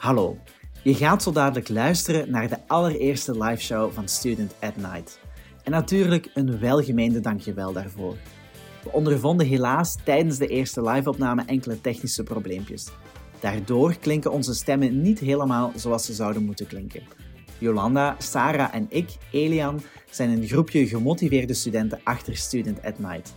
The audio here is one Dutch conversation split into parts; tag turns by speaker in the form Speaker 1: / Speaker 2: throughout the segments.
Speaker 1: Hallo, je gaat zo dadelijk luisteren naar de allereerste live show van Student at Night. En natuurlijk een welgemeende dankjewel daarvoor. We ondervonden helaas tijdens de eerste live-opname enkele technische probleempjes. Daardoor klinken onze stemmen niet helemaal zoals ze zouden moeten klinken. Jolanda, Sarah en ik, Elian, zijn een groepje gemotiveerde studenten achter Student at Night.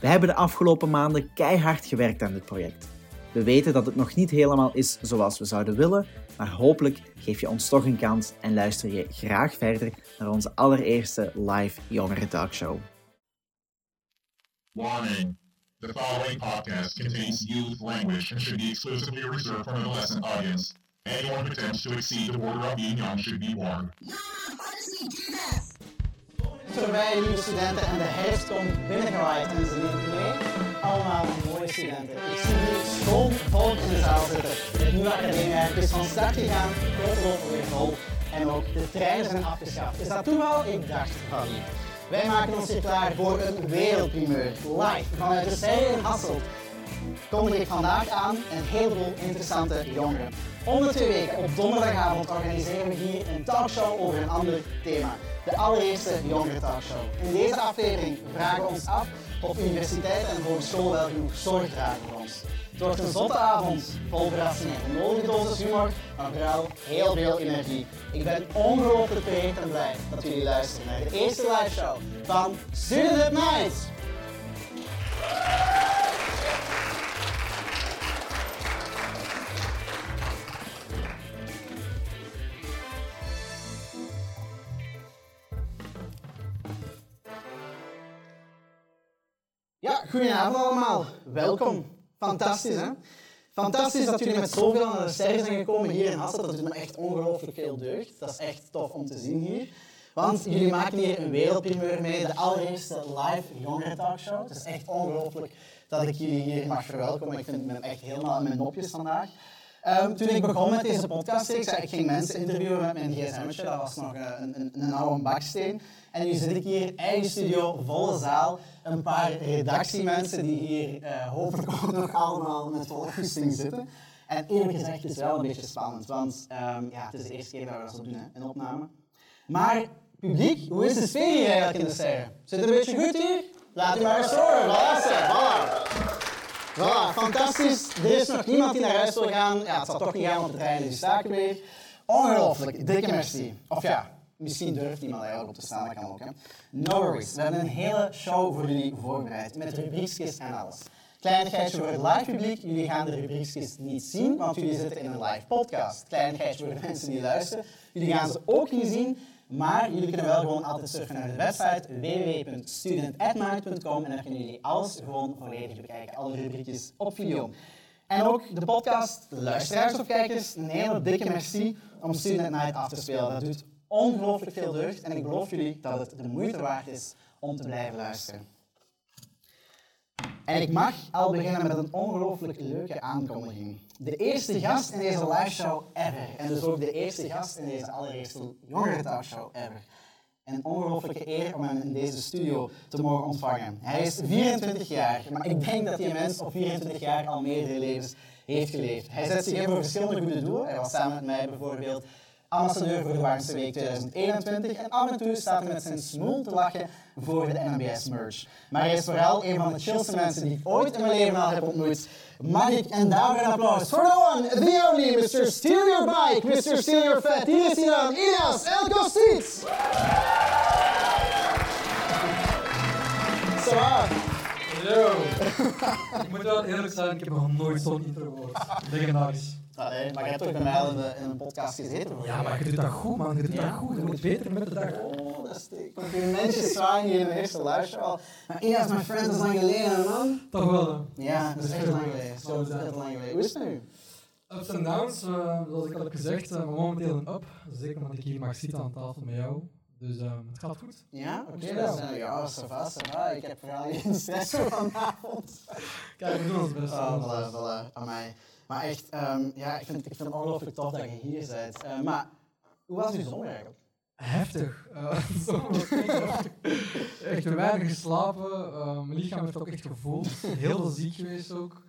Speaker 1: We hebben de afgelopen maanden keihard gewerkt aan dit project. We weten dat het nog niet helemaal is zoals we zouden willen, maar hopelijk geef je ons toch een kans en luister je graag verder naar onze allereerste live jongeren talkshow.
Speaker 2: Warning. The following podcast contains youth language and should be exclusively reserved for an adolescent audience. Anyone who attempts to exceed the border of being young should be warned.
Speaker 3: Voorbij nieuwe studenten en de herfst komt binnengewaaid en ze nemen mee. Allemaal mooie studenten. Ik zie hier school volk in de zaal zitten. Het nieuwe academiejaar is van start gegaan, groot weer vol. En ook de treinen zijn afgeschaft. Is dat toeval? Ik dacht van niet. Wij maken ons hier klaar voor een wereldprimeur. Live vanuit de Serie in Hasselt kondig ik vandaag aan een heleboel interessante jongeren. Om de twee weken op donderdagavond organiseren we hier een talkshow over een ander thema. De allereerste jongeren talkshow. In deze aflevering vragen we ons af of universiteiten en hogeschool wel genoeg zorg dragen voor ons. Het wordt een zotte avond, vol verrassingen, een nodige dosis humor, maar vooral heel veel energie. Ik ben ongelooflijk vereerd en blij dat jullie luisteren naar de eerste live show van Student Night. Goedenavond allemaal. Welkom. Fantastisch, hè? Fantastisch dat jullie met zoveel naar de sterren zijn gekomen hier in Hasselt. Dat doet me echt ongelooflijk veel deugd. Dat is echt tof om te zien hier. Want jullie maken hier een wereldprimeur mee, de allereerste live jongeren talkshow. Het is echt ongelooflijk dat ik jullie hier mag verwelkomen. Ik vind me echt helemaal in mijn nopjes vandaag. Um, toen ik begon met deze podcast, ik zei ik ging mensen interviewen met mijn gsm'tje. Dat was nog een, een, een oude baksteen. En nu zit ik hier, eigen studio, volle zaal. Een paar redactiemensen die hier uh, hopelijk ook nog allemaal met volle goesting zitten. En eerlijk gezegd, het is wel een beetje spannend, want um, ja, het is de eerste keer dat we dat zo doen, hè, een opname. Maar publiek, hoe is de sfeer hier eigenlijk in de serre? Zit het een beetje goed hier? Laat u maar eens horen. Voilà, voilà. Voilà, fantastisch. Er is nog niemand die naar huis wil gaan. Ja, het zal toch niet gaan, want de trein is staken weer. Ongelooflijk, dikke merci. Of ja, misschien durft iemand eigenlijk op te staan, dat kan ook. Hè. No worries, we hebben een hele show voor jullie voorbereid, met rubriekjes en alles. Kleinigheidje voor het live publiek, jullie gaan de rubriekjes niet zien, want jullie zitten in een live podcast. Kleinigheidje voor de mensen die luisteren, jullie gaan ze ook niet zien, maar jullie kunnen wel gewoon altijd surfen naar de website www.studentatmind.com en dan kunnen jullie alles gewoon volledig bekijken, alle rubriekjes op video. En ook de podcast, de luisteraars of kijkers, een hele dikke merci om Student Night af te spelen. Dat doet ongelooflijk veel deugd en ik beloof jullie dat het de moeite waard is om te blijven luisteren. En ik mag al beginnen met een ongelooflijk leuke aankondiging. De eerste gast in deze live show ever. En dus ook de eerste gast in deze allereerste jongerentalkshow ever. En een ongelooflijke eer om hem in deze studio te mogen ontvangen. Hij is 24 jaar, maar ik denk dat die mens op 24 jaar al meerdere levens heeft geleefd. Hij zet zich in voor verschillende goede doelen. Hij was samen met mij bijvoorbeeld ambassadeur voor de Warmse Week 2021 en af en toe staat hij met zijn smoel te lachen voor de NMBS merch. Maar hij is vooral een van de chillste mensen die ik ooit in mijn leven al heb ontmoet. Mag ik en daarvoor een applaus voor the one, the only, Mr. Steal Your Bike, Mr. Steal Your Fat. Hier is hij dan, Ilias Elkostic. Zo
Speaker 4: Yo. ik moet wel eerlijk zijn, ik heb nog nooit zo'n intro gehoord. Legendarisch.
Speaker 3: Allee, maar je hebt toch bij mij al in, de, in een podcast gezeten?
Speaker 4: Ja, maar je doet dat goed, man. Je doet dat goed. Je moet beter met de dag.
Speaker 3: Oh, dat is de complimentjes zwaaien hier in de eerste luister al. Maar mijn friend, dat is lang geleden, man.
Speaker 4: Toch wel?
Speaker 3: Ja, dat is echt lang geleden. Zo is echt lang geleden. Hoe is het nu?
Speaker 4: Ups en downs, uh, zoals ik al heb gezegd, uh, maar momenteel een up. Zeker omdat ik hier mag zitten aan tafel met jou. Dus uh, het gaat goed.
Speaker 3: Ja? Oké, okay, dat is ja, ça va, ça va. Ik heb vooral geen stress voor vanavond.
Speaker 4: Kijk, we doen ons best.
Speaker 3: Oh, voilà, voilà, aan mij. Maar echt, um, ja, ik vind, ik vind het ongelooflijk tof dat je hier bent. Uh, maar hoe was uw zomer eigenlijk?
Speaker 4: Heftig. Uh, echt weinig geslapen. Uh, mijn lichaam heeft ook echt gevoeld. Heel veel ziek geweest ook.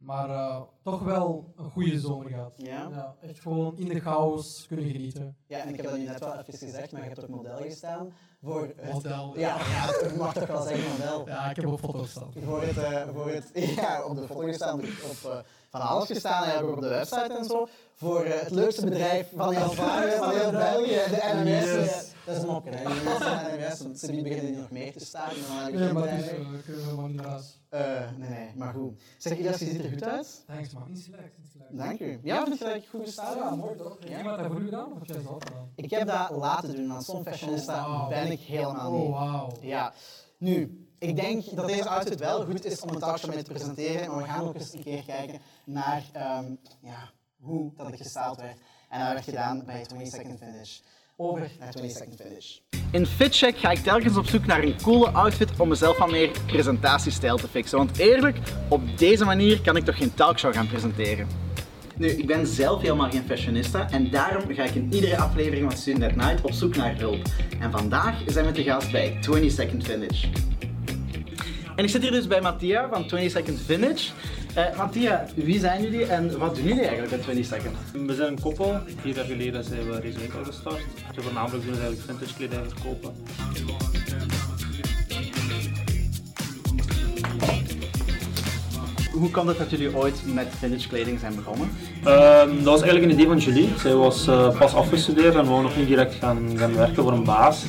Speaker 4: Maar eh, toch wel een goede zomer gehad.
Speaker 3: Ja?
Speaker 4: echt gewoon in de chaos kunnen genieten.
Speaker 3: Ja, en ik heb dat nu net wel even gezegd, maar je hebt ook model gestaan voor het...
Speaker 4: Model.
Speaker 3: Ja, ja, het mag toch wel zeggen model.
Speaker 4: Ja, ik heb op foto's staan.
Speaker 3: Voor het, eh, voor het, ja, op de foto gestaan, op, eh, van alles gestaan en ook op de website en zo. Voor het leukste bedrijf van heel van heel België, de NMS.
Speaker 4: Yes.
Speaker 3: Dat is een mopje, hè. Die mensen ze beginnen hier nog meer te staan.
Speaker 4: Nee, maar het is, eh, kunnen we helemaal niet.
Speaker 3: Eh, nee, nee, maar goed. Zeg, Ilias, je ziet er goed uit.
Speaker 4: Thanks man, insgelijks, insgelijks.
Speaker 3: Dank u. Ja, vind je dat ik goed gestaan
Speaker 4: Ja, mooi toch? Heb iemand dat voor u gedaan of heb jij het zelf gedaan?
Speaker 3: Ik heb dat laten doen, want zo'n fashionista
Speaker 4: Oh,
Speaker 3: ben ik helemaal
Speaker 4: Oh,
Speaker 3: niet.
Speaker 4: wauw.
Speaker 3: Ja, nu, ik denk dat deze outfit wel goed is om een talkshow mee te presenteren, maar we gaan ook eens een keer kijken naar ehm, ja, hoe dat het gestyled werd. En dat werd gedaan bij 20 Second Finish. Over naar 20 Second Finish. In FitCheck ga ik telkens op zoek naar een coole outfit om mezelf van meer presentatiestijl te fixen. Want eerlijk, op deze manier kan ik toch geen talkshow gaan presenteren. Nu, ik ben zelf helemaal geen fashionista en daarom ga ik in iedere aflevering van Student at Night op zoek naar hulp. En vandaag zijn we te gast bij 20 Second Finish. En ik zit hier dus bij Mattia van 20 Second Vintage. Eh Mattia, wie zijn jullie en wat doen jullie eigenlijk bij 20 Second?
Speaker 5: We zijn een koppel. Vier jaar geleden zijn we Recycle gestart. Dus voornamelijk doen we eigenlijk vintage kledij verkopen.
Speaker 3: Hoe komt het dat jullie ooit met vintage kleding zijn begonnen?
Speaker 5: Ehm, dat was eigenlijk een idee van Julie. Zij was eh, pas afgestudeerd en wou nog niet direct gaan, gaan werken voor een baas.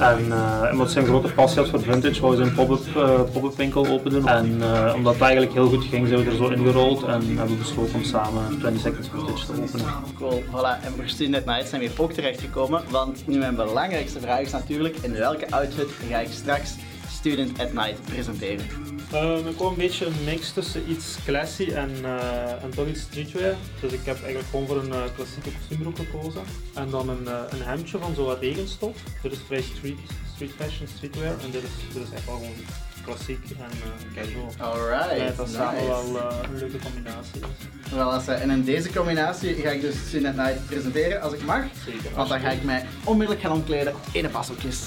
Speaker 5: En eh, omdat ze een grote passie had voor vintage, wou ze een pop-up eh, pop-up winkel open doen. En eh, omdat het eigenlijk heel goed ging, zijn we er zo ingerold en hebben we besloten om samen 20 Seconds Vintage te openen.
Speaker 3: Cool, voilà. En voor at Night zijn we hier ook terechtgekomen, want nu mijn belangrijkste vraag is natuurlijk, in welke outfit ga ik straks Student at Night presenteren?
Speaker 5: Uh, ik wou een beetje een mix tussen iets classy en, eh, en toch iets streetwear. Dus ik heb eigenlijk gewoon voor een eh, klassieke kostuumbroek gekozen. En dan een, eh, een hemdje van zo'n regenstof. Dit is vrij street, street fashion, streetwear. En dit is, dit is echt wel gewoon klassiek en casual.
Speaker 3: Alright,
Speaker 5: Ja, dat samen
Speaker 3: nice.
Speaker 5: wel een leuke combinatie is.
Speaker 3: Wel, als, en in deze combinatie ga ik dus Student at Night presenteren als ik mag.
Speaker 5: Zeker.
Speaker 3: Want dan ga ik mij onmiddellijk gaan omkleden in de passeltjes.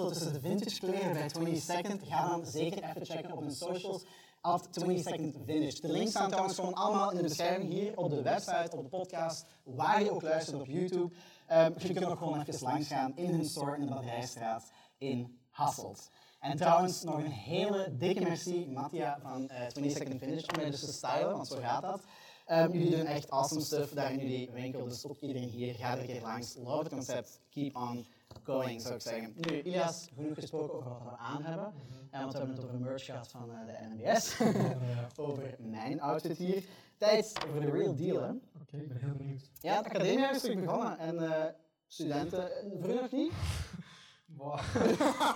Speaker 3: Snuffelen tussen de vintage kleren bij 20 Second? Ga dan zeker even checken op hun socials. At 20 Second Vintage. De links staan trouwens gewoon allemaal in de beschrijving hier op de website, op de podcast, waar je ook luistert op YouTube. Ehm, je kunt ook gewoon even langs gaan in hun store in de Batterijstraat in Hasselt. En trouwens, nog een hele dikke merci, Mattia van eh 20 Second Vintage, om mij dus te stylen, want zo gaat dat. Ehm, jullie doen echt awesome stuff daar in jullie winkel, dus ook iedereen hier, ga er een keer langs. Love het concept, keep on going, zou ik zeggen. Nu, Ilias, genoeg gesproken over wat we aan hebben. En want we hebben het over merch gehad van eh, de NMBS. over mijn outfit hier. Tijd voor de real deal, hè.
Speaker 4: Oké, ik ben heel benieuwd.
Speaker 3: Ja, het academie is terug begonnen en eh, studenten, vroeger nog niet?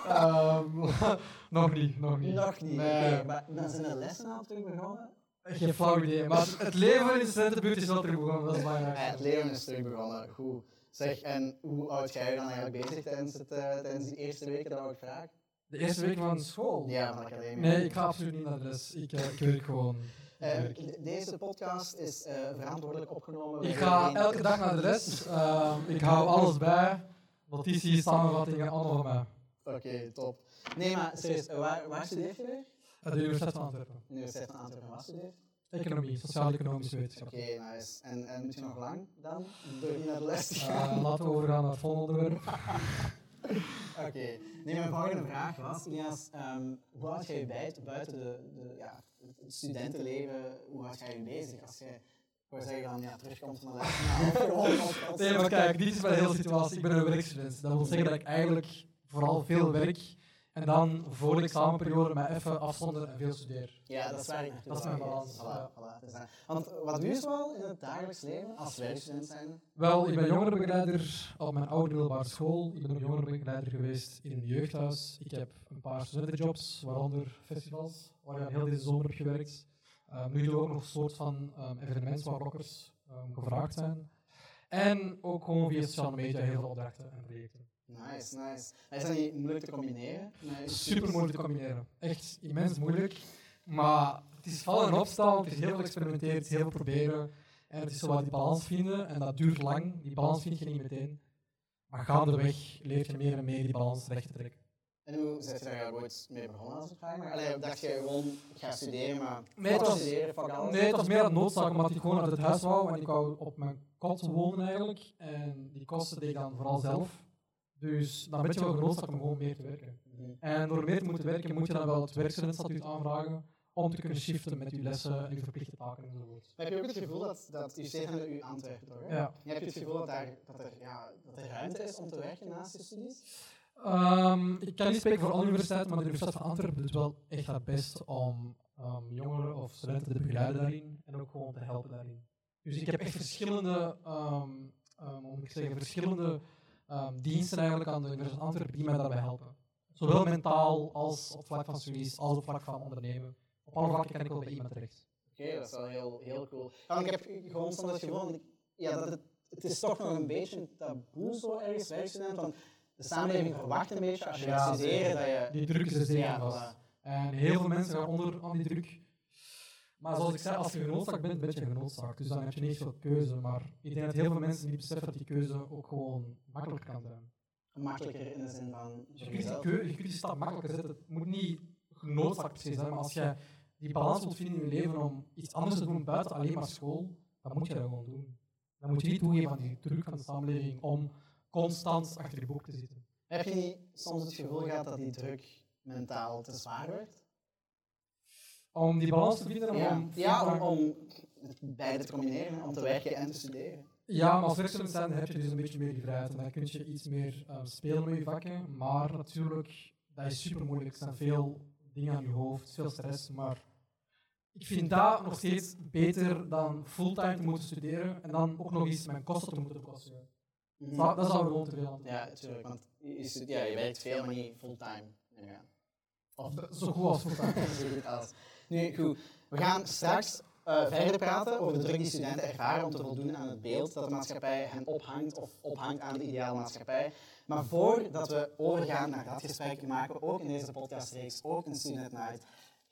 Speaker 4: Ehm, nog niet, nog niet.
Speaker 3: Nog niet,
Speaker 4: Nee.
Speaker 3: maar dan zijn de lessen al terug begonnen.
Speaker 4: Geen flauw idee. Maar het leven in de studentenbuurt is wel terug begonnen, dat is belangrijk.
Speaker 3: Ja, het leven is terug begonnen, goed. Zeg, en hoe oud ga je dan eigenlijk bezig tijdens, het, tijdens die eerste weken, dat wou ik vragen?
Speaker 4: De eerste week van school?
Speaker 3: Ja, van de academie.
Speaker 4: Nee, ik ga absoluut niet naar de les. Ik, eh, ik werk gewoon.
Speaker 3: Eh, deze podcast is verantwoordelijk opgenomen.
Speaker 4: ik ga elke dag naar de les. Ehm, ik hou alles bij. Notities, samenvattingen, allemaal van mij.
Speaker 3: Oké, top. Nee, maar serieus, waar, waar studeer je weer?
Speaker 4: De Universiteit van Antwerpen.
Speaker 3: Universiteit van Antwerpen, wat studeer je?
Speaker 4: Economie, sociaal-economische wetenschap.
Speaker 3: Oké, nice. En, en moet je nog lang dan? Door niet naar de les te
Speaker 4: Eh,
Speaker 3: gaan?
Speaker 4: laten we overgaan naar het volgende onderwerp.
Speaker 3: Oké. Nee, mijn volgende vraag was, Ilias, ehm, hoe houd jij je bij, buiten de, de, ja, het studentenleven, hoe houd jij je bezig als je, ik wou zeggen dan, ja, terugkomt van de les? Nou, als-
Speaker 4: Nee, maar kijk, dit is mijn hele situatie. Ik ben een werkstudent. Dat wil zeggen dat ik eigenlijk vooral veel werk en dan voor de examenperiode mij even afzonder en veel studeer.
Speaker 3: Ja, dat is waar
Speaker 4: Dat is mijn balans, ja.
Speaker 3: voilà. Want wat doe je zoal in het dagelijks leven als werkstudent zijn?
Speaker 4: Wel, ik ben jongerenbegeleider op mijn oude middelbare school. Ik ben ook jongerenbegeleider geweest in een jeugdhuis. Ik heb een paar studentenjobs, waaronder festivals, waar ik heel deze zomer heb gewerkt. Ehm, nu doen we ook nog een soort van um, evenementen waar rockers ehm, gevraagd zijn. En ook gewoon via sociale media heel veel opdrachten en projecten.
Speaker 3: Nice, nice. Is dat niet moeilijk te combineren? Nee,
Speaker 4: Super moeilijk te combineren. Echt immens moeilijk. Maar het is vallen en opstaan, het is heel veel experimenteren, het is heel veel proberen. En het is zo wat die balans vinden. En dat duurt lang. Die balans vind je niet meteen. Maar gaandeweg leer je meer en meer die balans recht te trekken.
Speaker 3: En hoe zit je daar ooit mee begonnen als vraag maar? Allee, dacht je gewoon, ik ga studeren, maar
Speaker 4: Nee, het was-
Speaker 3: studeren, fuck alles?
Speaker 4: Nee, het was meer een noodzaak, omdat ik gewoon uit het huis wou. En ik wou op mijn kot wonen eigenlijk. En die kosten deed ik dan vooral zelf. Dus dan ben je wel genoodzaakt om gewoon meer te werken. En door meer te moeten werken, moet je dan wel het werkstudentenstatuut aanvragen om te kunnen shiften met je lessen en je verplichte taken enzovoort.
Speaker 3: Maar heb je ook het gevoel dat, dat je stegen u Antwerpen toch? hè?
Speaker 4: Ja.
Speaker 3: Heb je het gevoel dat, daar, dat, er, ja, dat er ruimte is om te werken naast je studies?
Speaker 4: Ehm, ik kan niet spreken voor alle universiteiten, maar de Universiteit van Antwerpen doet wel echt haar best om ehm, jongeren of studenten te begeleiden daarin en ook gewoon te helpen daarin. Dus ik heb echt verschillende, hoe moet ik zeggen, verschillende ehm, diensten eigenlijk aan de Universiteit Antwerpen die mij daarbij helpen. Zowel mentaal als op vlak van studies, als op vlak van ondernemen. Op alle vlakken kan ik wel bij iemand terecht.
Speaker 3: Oké, dat is wel heel, heel cool. Ja, want ik heb gewoon soms het gevoel, ja, dat het, het is toch nog een beetje taboe zo ergens werkstudent, want de samenleving verwacht een beetje als je
Speaker 4: Ja,
Speaker 3: gaat studeren dat je...
Speaker 4: Die druk is er zeker
Speaker 3: Ja,
Speaker 4: vast. En heel veel mensen gaan onder aan die druk. Maar zoals ik zei, als je genoodzaakt bent, ben je genoodzaakt. Dus dan heb je niet veel keuze. Maar ik denk dat heel veel mensen niet beseffen dat die keuze ook gewoon makkelijk kan zijn.
Speaker 3: makkelijker in de zin van
Speaker 4: Je kunt die, je kunt die stap makkelijker zetten. Het moet niet genoodzaakt precies zijn, maar als je die balans wilt vinden in je leven om iets anders te doen buiten alleen maar school, dan moet je dat gewoon doen. Dan moet je niet toegeven aan die druk van de samenleving om constant achter je boek te zitten.
Speaker 3: Heb je niet soms het gevoel gehad dat die druk mentaal te zwaar werd?
Speaker 4: Om die balans te vinden,
Speaker 3: Ja,
Speaker 4: om,
Speaker 3: ja om, beide te combineren, om te werken en te studeren.
Speaker 4: Ja, maar als zijn heb je dus een beetje meer die vrijheid en dan kun je iets meer eh, spelen met je vakken. Maar natuurlijk, dat is super moeilijk. Er zijn veel dingen aan je hoofd, veel stress. Maar ik vind dat nog steeds beter dan fulltime te moeten studeren en dan ook nog eens mijn kosten te moeten bekostigen.
Speaker 3: Mhm.
Speaker 4: Dat, dat zou gewoon te veel aan.
Speaker 3: Ja, natuurlijk, want je, ja, je werkt veel, maar niet fulltime. Ja. Of
Speaker 4: Zo goed als fulltime.
Speaker 3: zo goed als. Nu, goed. We gaan straks eh, verder praten over de druk die studenten ervaren om te voldoen aan het beeld dat de maatschappij hen ophangt of ophangt aan de ideale maatschappij. Maar voordat we overgaan naar dat gesprek, maken we ook in deze podcastreeks ook een Student Night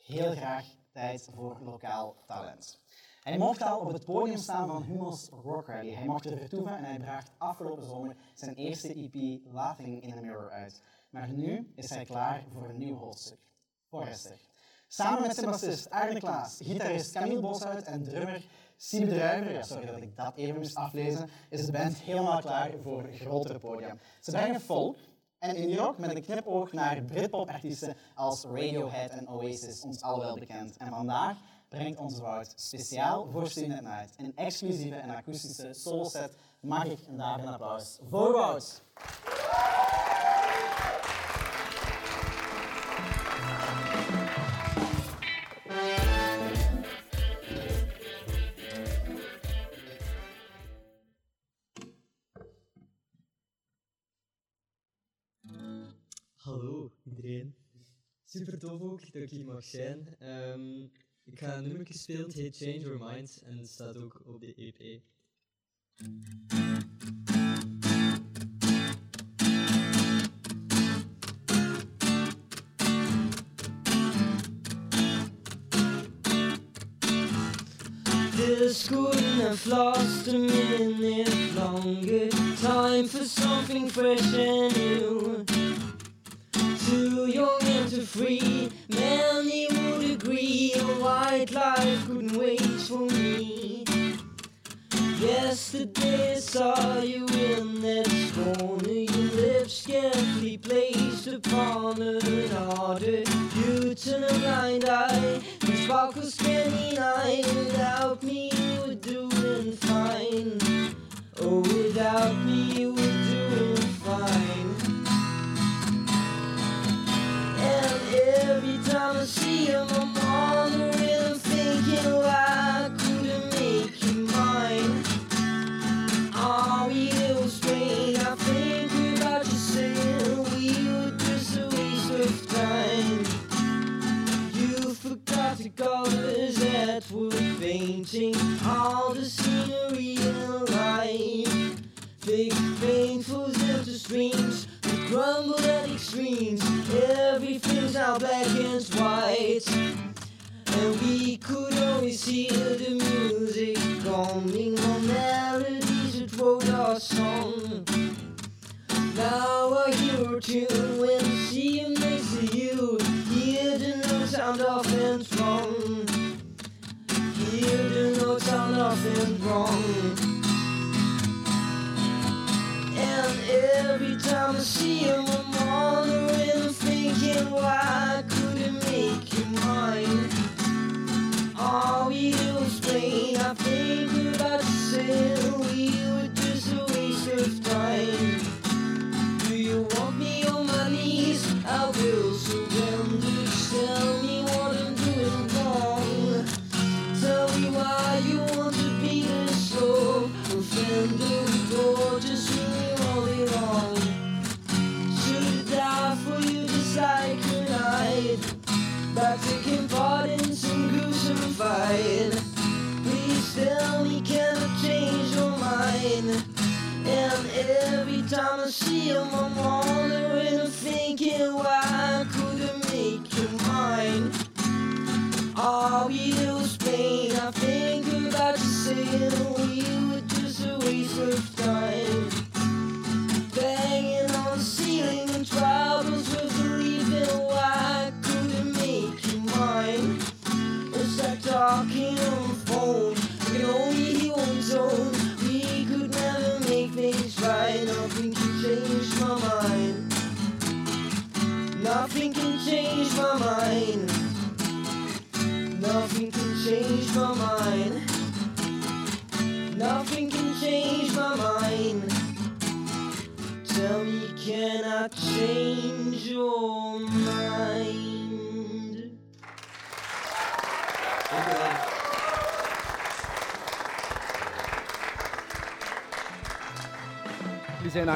Speaker 3: heel graag tijd voor lokaal talent. Hij mocht al op het podium staan van Humo's Rock Rally. Hij mocht er vertoeven en hij bracht afgelopen zomer zijn eerste EP Laughing in the Mirror uit. Maar nu is hij klaar voor een nieuw hoofdstuk. Forrester. Samen met zijn bassist Arne Klaas, gitarist Camille Boshout en drummer Siebe Druiver, sorry dat ik dat even moest aflezen, is de band helemaal klaar voor grotere podia. Ze brengen folk en indie rock met een knipoog naar Britpop-artiesten als Radiohead en Oasis, ons al wel bekend. En vandaag brengt onze Wout speciaal voor Student Night een exclusieve en akoestische solo-set. Mag ik een daar een applaus voor Wout.
Speaker 6: Super tof ook dat ik hier mag zijn. Ehm, ik ga een nummer spelen, het heet Change Your Mind en staat ook op de EP. This couldn't have lost a minute longer. Time for something fresh and new. Too young and too free, many would agree. A white life couldn't wait for me. Yesterday saw you in that corner, your lips carefully placed upon another. You turn a blind eye, the sparkles can deny. Without me, you were doing fine. Oh, without me, you were every time I see him, I'm wondering, I'm thinking, why I couldn't make you mine? Are we ill strained? I think about you saying we were just a waste of time. You forgot the colors that were painting all the scenery in life. Big painful into streams, grumble at extremes. Everything's now black and white. And we could only hear the music coming on melodies that wrote our song. Now I hear a tune when I see him next to you. Hear the notes sound off and wrong. Hear the notes sound off and wrong. And every time I see him, I'm wondering,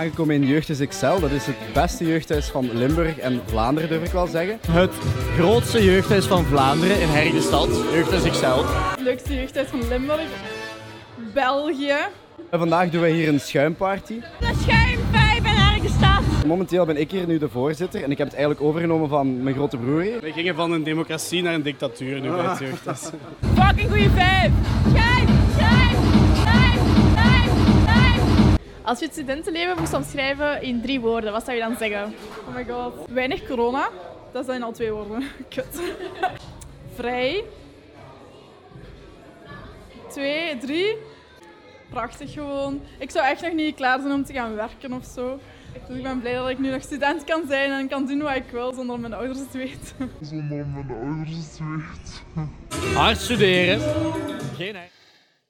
Speaker 7: aangekomen in Jeugdhuis Excel. Dat is het beste jeugdhuis van Limburg en Vlaanderen, durf ik wel zeggen.
Speaker 8: Het grootste jeugdhuis van Vlaanderen in Hergestad, Jeugdhuis Excel.
Speaker 9: Het leukste jeugdhuis van Limburg. België.
Speaker 7: En vandaag doen wij hier een schuimparty.
Speaker 9: De schuimvijf in Hergestad.
Speaker 7: Momenteel ben ik hier nu de voorzitter en ik heb het eigenlijk overgenomen van mijn grote broer hier.
Speaker 8: We gingen van een democratie naar een dictatuur nu bij het jeugdhuis.
Speaker 9: Fucking goeie vijf. Als je het studentenleven moest omschrijven in drie woorden, wat zou je dan zeggen? Oh my god. Weinig corona. Dat zijn al twee woorden. Kut. Vrij. Twee, drie. Prachtig gewoon. Ik zou echt nog niet klaar zijn om te gaan werken of zo. Dus ik ben blij dat ik nu nog student kan zijn en kan doen wat ik wil zonder mijn ouders het te weten.
Speaker 8: Hard studeren. Geen ei.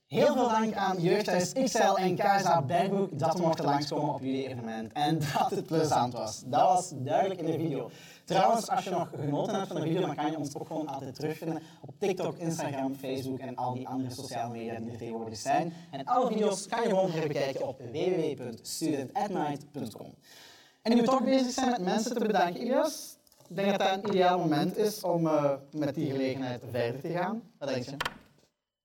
Speaker 3: Heel veel dank aan Jeugdhuis XL en KSA Bergbroek dat we mochten langskomen op jullie evenement. En dat het plezant was. Dat was duidelijk in de video. Trouwens, als je nog genoten hebt van de video, dan kan je ons ook gewoon altijd terugvinden op TikTok, Instagram, Facebook en al die andere sociale media die er tegenwoordig zijn. En alle video's kan je gewoon herbekijken op www.studentatnight.com. En nu we toch bezig zijn met mensen te bedanken, Ilias, ik denk dat dat een ideaal moment is om eh, met die gelegenheid verder te gaan. Wat denk je?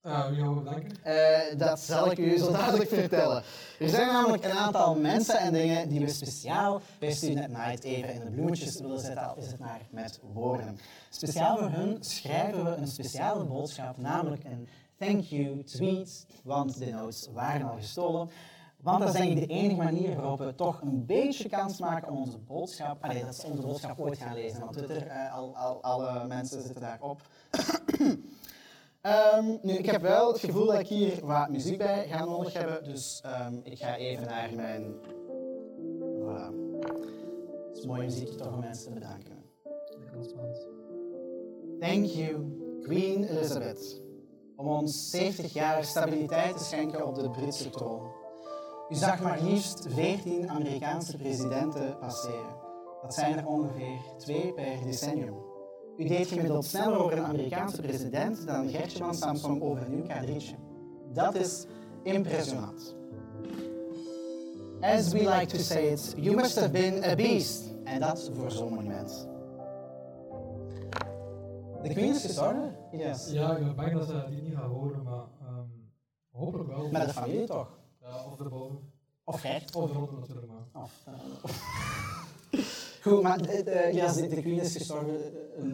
Speaker 4: Uh, wie gaan we bedanken?
Speaker 3: Dat zal ik u zo dadelijk vertellen. Er zijn namelijk een aantal mensen en dingen die we speciaal bij Student Night even in de bloemetjes willen zetten, al is het maar met woorden. Speciaal voor hun schrijven we een speciale boodschap, namelijk een thank you tweet, want de notes waren al gestolen. Want dat is denk ik de enige manier waarop we toch een beetje kans maken om onze boodschap, allee, dat ze onze boodschap ooit gaan lezen. Want Twitter, eh, al, al, alle mensen zitten daarop. Ehm, nu, ik heb wel het gevoel dat ik hier wat muziek bij ga nodig hebben, dus ehm, ik ga even naar mijn... Voilà. Het is mooie muziek toch om mensen te bedanken. Thank you, Queen Elizabeth, om ons 70 jaar stabiliteit te schenken op de Britse troon. U zag maar liefst 14 Amerikaanse presidenten passeren. Dat zijn er ongeveer twee per decennium. U deed gemiddeld sneller over een Amerikaanse president dan Gertje van Samsung over een nieuw kadrietje. Dat is impressionant. As we like to say it, you must have been a beast. En dat voor zo'n monument. De Queen is gestorven? Yes.
Speaker 4: Ja, ik ben bang dat ze die niet gaan horen, maar ehm, hopelijk wel.
Speaker 3: Met de familie toch?
Speaker 4: Ja, of erboven.
Speaker 3: Of Gert?
Speaker 4: Of eronder natuurlijk, maar.
Speaker 3: Of, eh, Goed, maar eh, eh, ja, de, de Queen is gestorven. eh,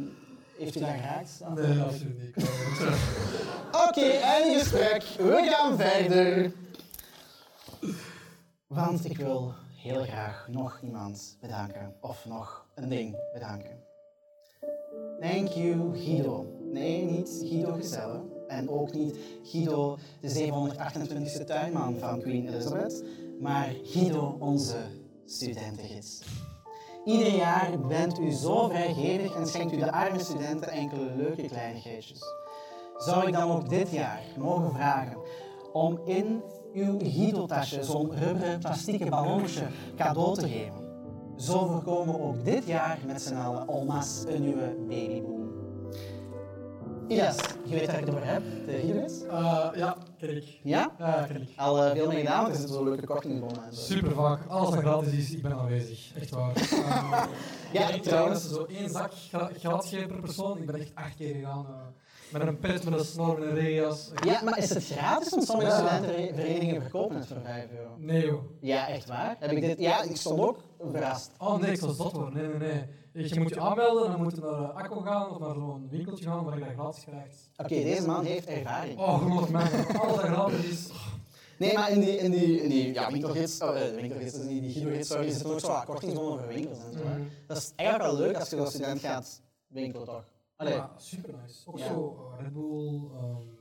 Speaker 3: heeft u dat geraakt?
Speaker 4: Nee, absoluut niet.
Speaker 3: Oké, einde gesprek. We gaan verder. Want ik wil heel graag nog iemand bedanken. Of nog een ding bedanken. Thank you, Guido. Nee, niet Guido Gezelle. En ook niet Guido, de 728e tuinman van Queen Elizabeth. Maar Guido, onze studentengids. Ieder jaar bent u zo vrijgevig en schenkt u de arme studenten enkele leuke kleinigheidjes. Zou ik dan ook dit jaar mogen vragen om in uw Guido-tasje zo'n rubberen plastieke ballonnetje cadeau te geven? Zo voorkomen we ook dit jaar met z'n allen almas een nieuwe babyboom. Ilias, je weet waar ik het over heb, de Guido-gids?
Speaker 4: Eh, ja, ken ik.
Speaker 3: Ja?
Speaker 4: Ja, ken ik.
Speaker 3: Al eh, veel mee gedaan, want er zitten zo leuke kortingsbonnen en zo.
Speaker 4: Super vaak. Alles wat gratis is, ik ben aanwezig. Echt waar. Uh,
Speaker 3: Ja,
Speaker 4: ik trouwens, zo één zak geven per persoon. Ik ben echt acht keer gegaan. eh, met een pet, met een snor, met een.
Speaker 3: Ja, maar is het gratis? Want sommige studentenverenigingen verkopen het voor 5 euro.
Speaker 4: Nee joh.
Speaker 3: Ja, echt waar? Heb ik dit... Ja, ik stond ook verrast.
Speaker 4: Oh nee, ik zal zot worden. Nee, nee, nee. Je je moet je aanmelden, dan moet je naar Akko gaan of naar zo'n winkeltje gaan waar je dat gratis krijgt.
Speaker 3: Oké, deze man heeft ervaring.
Speaker 4: Oh, geloof mij, alles dat gratis is.
Speaker 3: Nee, maar in die, in die, in die ja, winkelgids, eh, winkelgids, die Guido-gids, sorry, zitten ook zo kortingsbonnen voor winkels en zo.
Speaker 4: Mhm.
Speaker 3: Dat is eigenlijk wel leuk als je als student gaat winkelen, toch? Allee,
Speaker 4: Ja, super nice. Ook
Speaker 3: Ja.
Speaker 4: zo eh, Red Bull, um,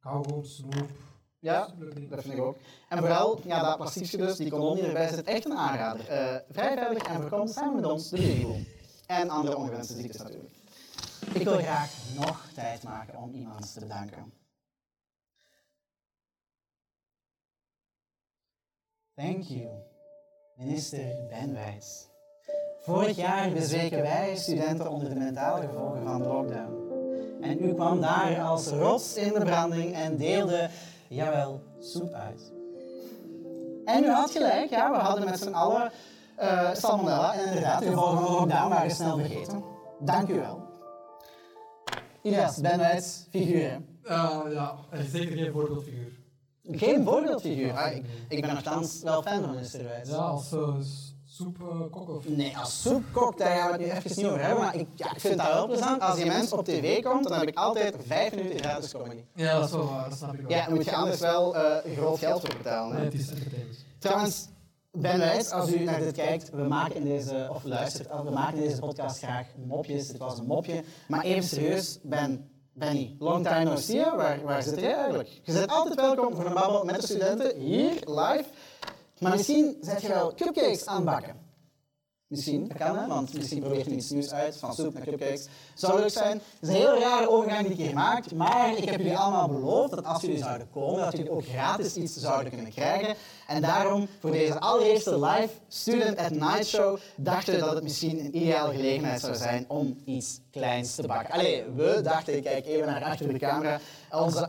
Speaker 4: kauwgom, snoep.
Speaker 3: Ja, dat vind ik ook. En vooral, ja, dat plastiekje dus, die die erbij zit, echt een aanrader. Eh, vrij veilig en voorkomt samen met ons de babyboom. En andere ongewenste ziektes natuurlijk. Ik wil graag nog tijd maken om iemand te bedanken. Thank you, minister Benwijs. Vorig jaar bezweken wij studenten onder de mentale gevolgen van de lockdown. En u kwam daar als rots in de branding en deelde, jawel, soep uit. En u had gelijk, ja, we hadden met z'n allen salmonella en inderdaad, de gevolgen van de lockdown waren snel vergeten. Dank u wel. Ilias, Benwijs, figuren.
Speaker 4: Eh, ja, en zeker geen voorbeeldfiguur.
Speaker 3: Geen voorbeeldfiguur. Ah, ik, ik ben nogthans wel fan van minister Wijs.
Speaker 4: Ja, als uh, soepkok of...
Speaker 3: Nee, als soepkok, daar gaan we het nu even niet over hebben, maar ik, ja, ik vind dat wel plezant. Als je mens op tv komt, dan heb ik altijd vijf minuten gratis comedy.
Speaker 4: Ja, dat is wel waar, dat snap ik wel.
Speaker 3: Ja, dan moet je anders wel eh, groot geld voor betalen.
Speaker 4: Nee,
Speaker 3: Hè?
Speaker 4: het is entertainment.
Speaker 3: Trouwens, Ben als u naar dit kijkt, we maken in deze, of luistert, we maken in deze podcast graag mopjes. Dit was een mopje. Maar even serieus, Ben, Benny, long time no see, waar, waar zit jij eigenlijk? Je bent altijd welkom voor een babbel met de studenten, hier, live. Maar misschien zet je wel cupcakes aan het bakken. Misschien, dat kan hè, want misschien probeert je iets nieuws uit, van soep naar cupcakes. Zou leuk zijn. Het is een heel rare overgang die ik hier maak, maar ik heb jullie allemaal beloofd dat als jullie zouden komen, dat jullie ook gratis iets zouden kunnen krijgen. En daarom, voor deze allereerste live Student at Night Show, dachten we dat het misschien een ideale gelegenheid zou zijn om iets kleins te bakken. Allee, we dachten, ik kijk even naar achter de camera, onze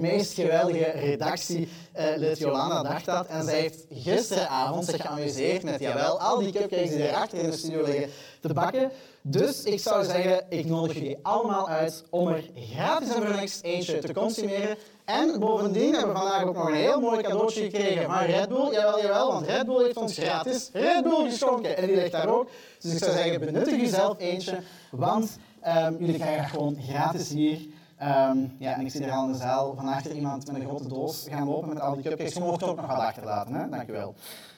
Speaker 3: meest geweldige redactie, eh Jolanda, dacht dat. En zij heeft gisteravond zich geamuseerd met, jawel, al die cupcakes die er achter in de studio liggen, te bakken. Dus ik zou zeggen, ik nodig jullie allemaal uit om er gratis en voor eentje te consumeren. En bovendien hebben we vandaag ook nog een heel mooi cadeautje gekregen van Red Bull. Jawel, jawel, want Red Bull heeft ons gratis Red Bull geschonken. En die ligt daar ook. Dus ik zou zeggen, benuttig jezelf eentje, want ehm, jullie krijgen gewoon gratis hier. Ehm, ja, en ik zie er al in de zaal van achter iemand met een grote doos gaan lopen met al die cupcakes. Je mocht ook nog wat achterlaten, hè? Dankjewel.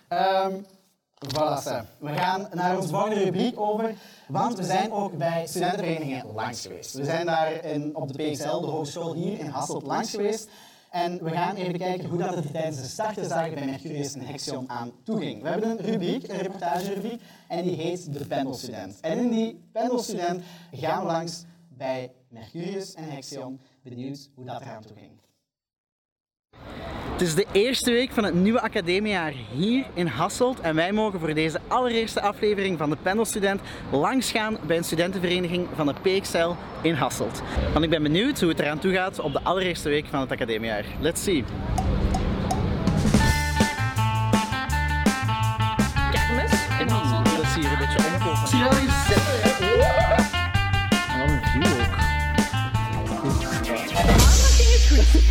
Speaker 3: Ehm Voilà, Sam. We gaan naar onze volgende rubriek over, want we zijn ook bij studentenverenigingen langs geweest. We zijn daar in, op de PXL, de hogeschool hier in Hasselt, langs geweest. En we gaan even kijken hoe dat het tijdens de startersdagen bij Mercurius en Hexion aan toe ging. We hebben een rubriek, een reportagerubriek, en die heet De Pendelstudent. En in die Pendelstudent gaan we langs bij Mercurius en Hexion, benieuwd hoe dat eraan toe ging. Het is de eerste week van het nieuwe academiejaar hier in Hasselt en wij mogen voor deze allereerste aflevering van de Pendelstudent langsgaan bij een studentenvereniging van de PXL in Hasselt. Want ik ben benieuwd hoe het eraan toe gaat op de allereerste week van het academiejaar. Let's see.
Speaker 9: Kermis in Hasselt.
Speaker 3: Dat zie je een beetje omkomen.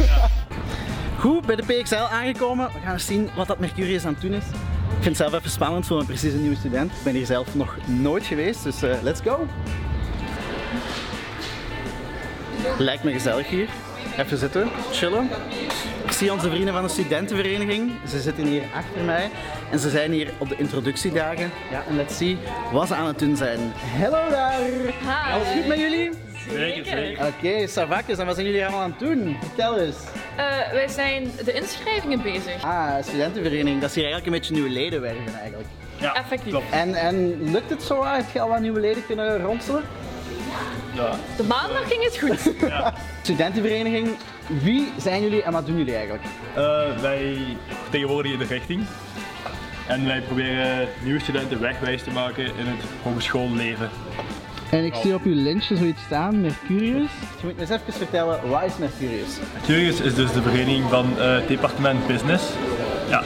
Speaker 3: Goed, bij de PXL aangekomen. We gaan eens zien wat dat Mercurius aan het doen is. Ik vind het zelf even spannend voor een precies een nieuwe student. Ik ben hier zelf nog nooit geweest, dus eh, let's go. Lijkt me gezellig hier. Even zitten, chillen. Ik zie onze vrienden van de studentenvereniging. Ze zitten hier achter mij en ze zijn hier op de introductiedagen. Ja, en let's see wat ze aan het doen zijn. Hallo daar! Alles goed met jullie?
Speaker 10: Zeker.
Speaker 3: Oké, Savakjes, en wat zijn jullie allemaal aan het doen? Vertel eens.
Speaker 10: Eh, wij zijn de inschrijvingen bezig.
Speaker 3: Ah, studentenvereniging. Dat is hier eigenlijk een beetje nieuwe leden werven eigenlijk.
Speaker 10: Ja, effectief.
Speaker 3: En, en lukt het zo? Heb je al wat nieuwe leden kunnen ronselen?
Speaker 11: Ja.
Speaker 10: De maandag ging het goed.
Speaker 3: Studentenvereniging, wie zijn jullie en wat doen jullie eigenlijk?
Speaker 11: Eh, wij vertegenwoordigen de richting. En wij proberen nieuwe studenten wegwijs te maken in het hogeschoolleven.
Speaker 3: En ik zie op uw lintje zoiets staan, Mercurius. Je moet me eens even vertellen, wat is Mercurius?
Speaker 11: Curious is dus de vereniging van eh, het departement Business. Ja,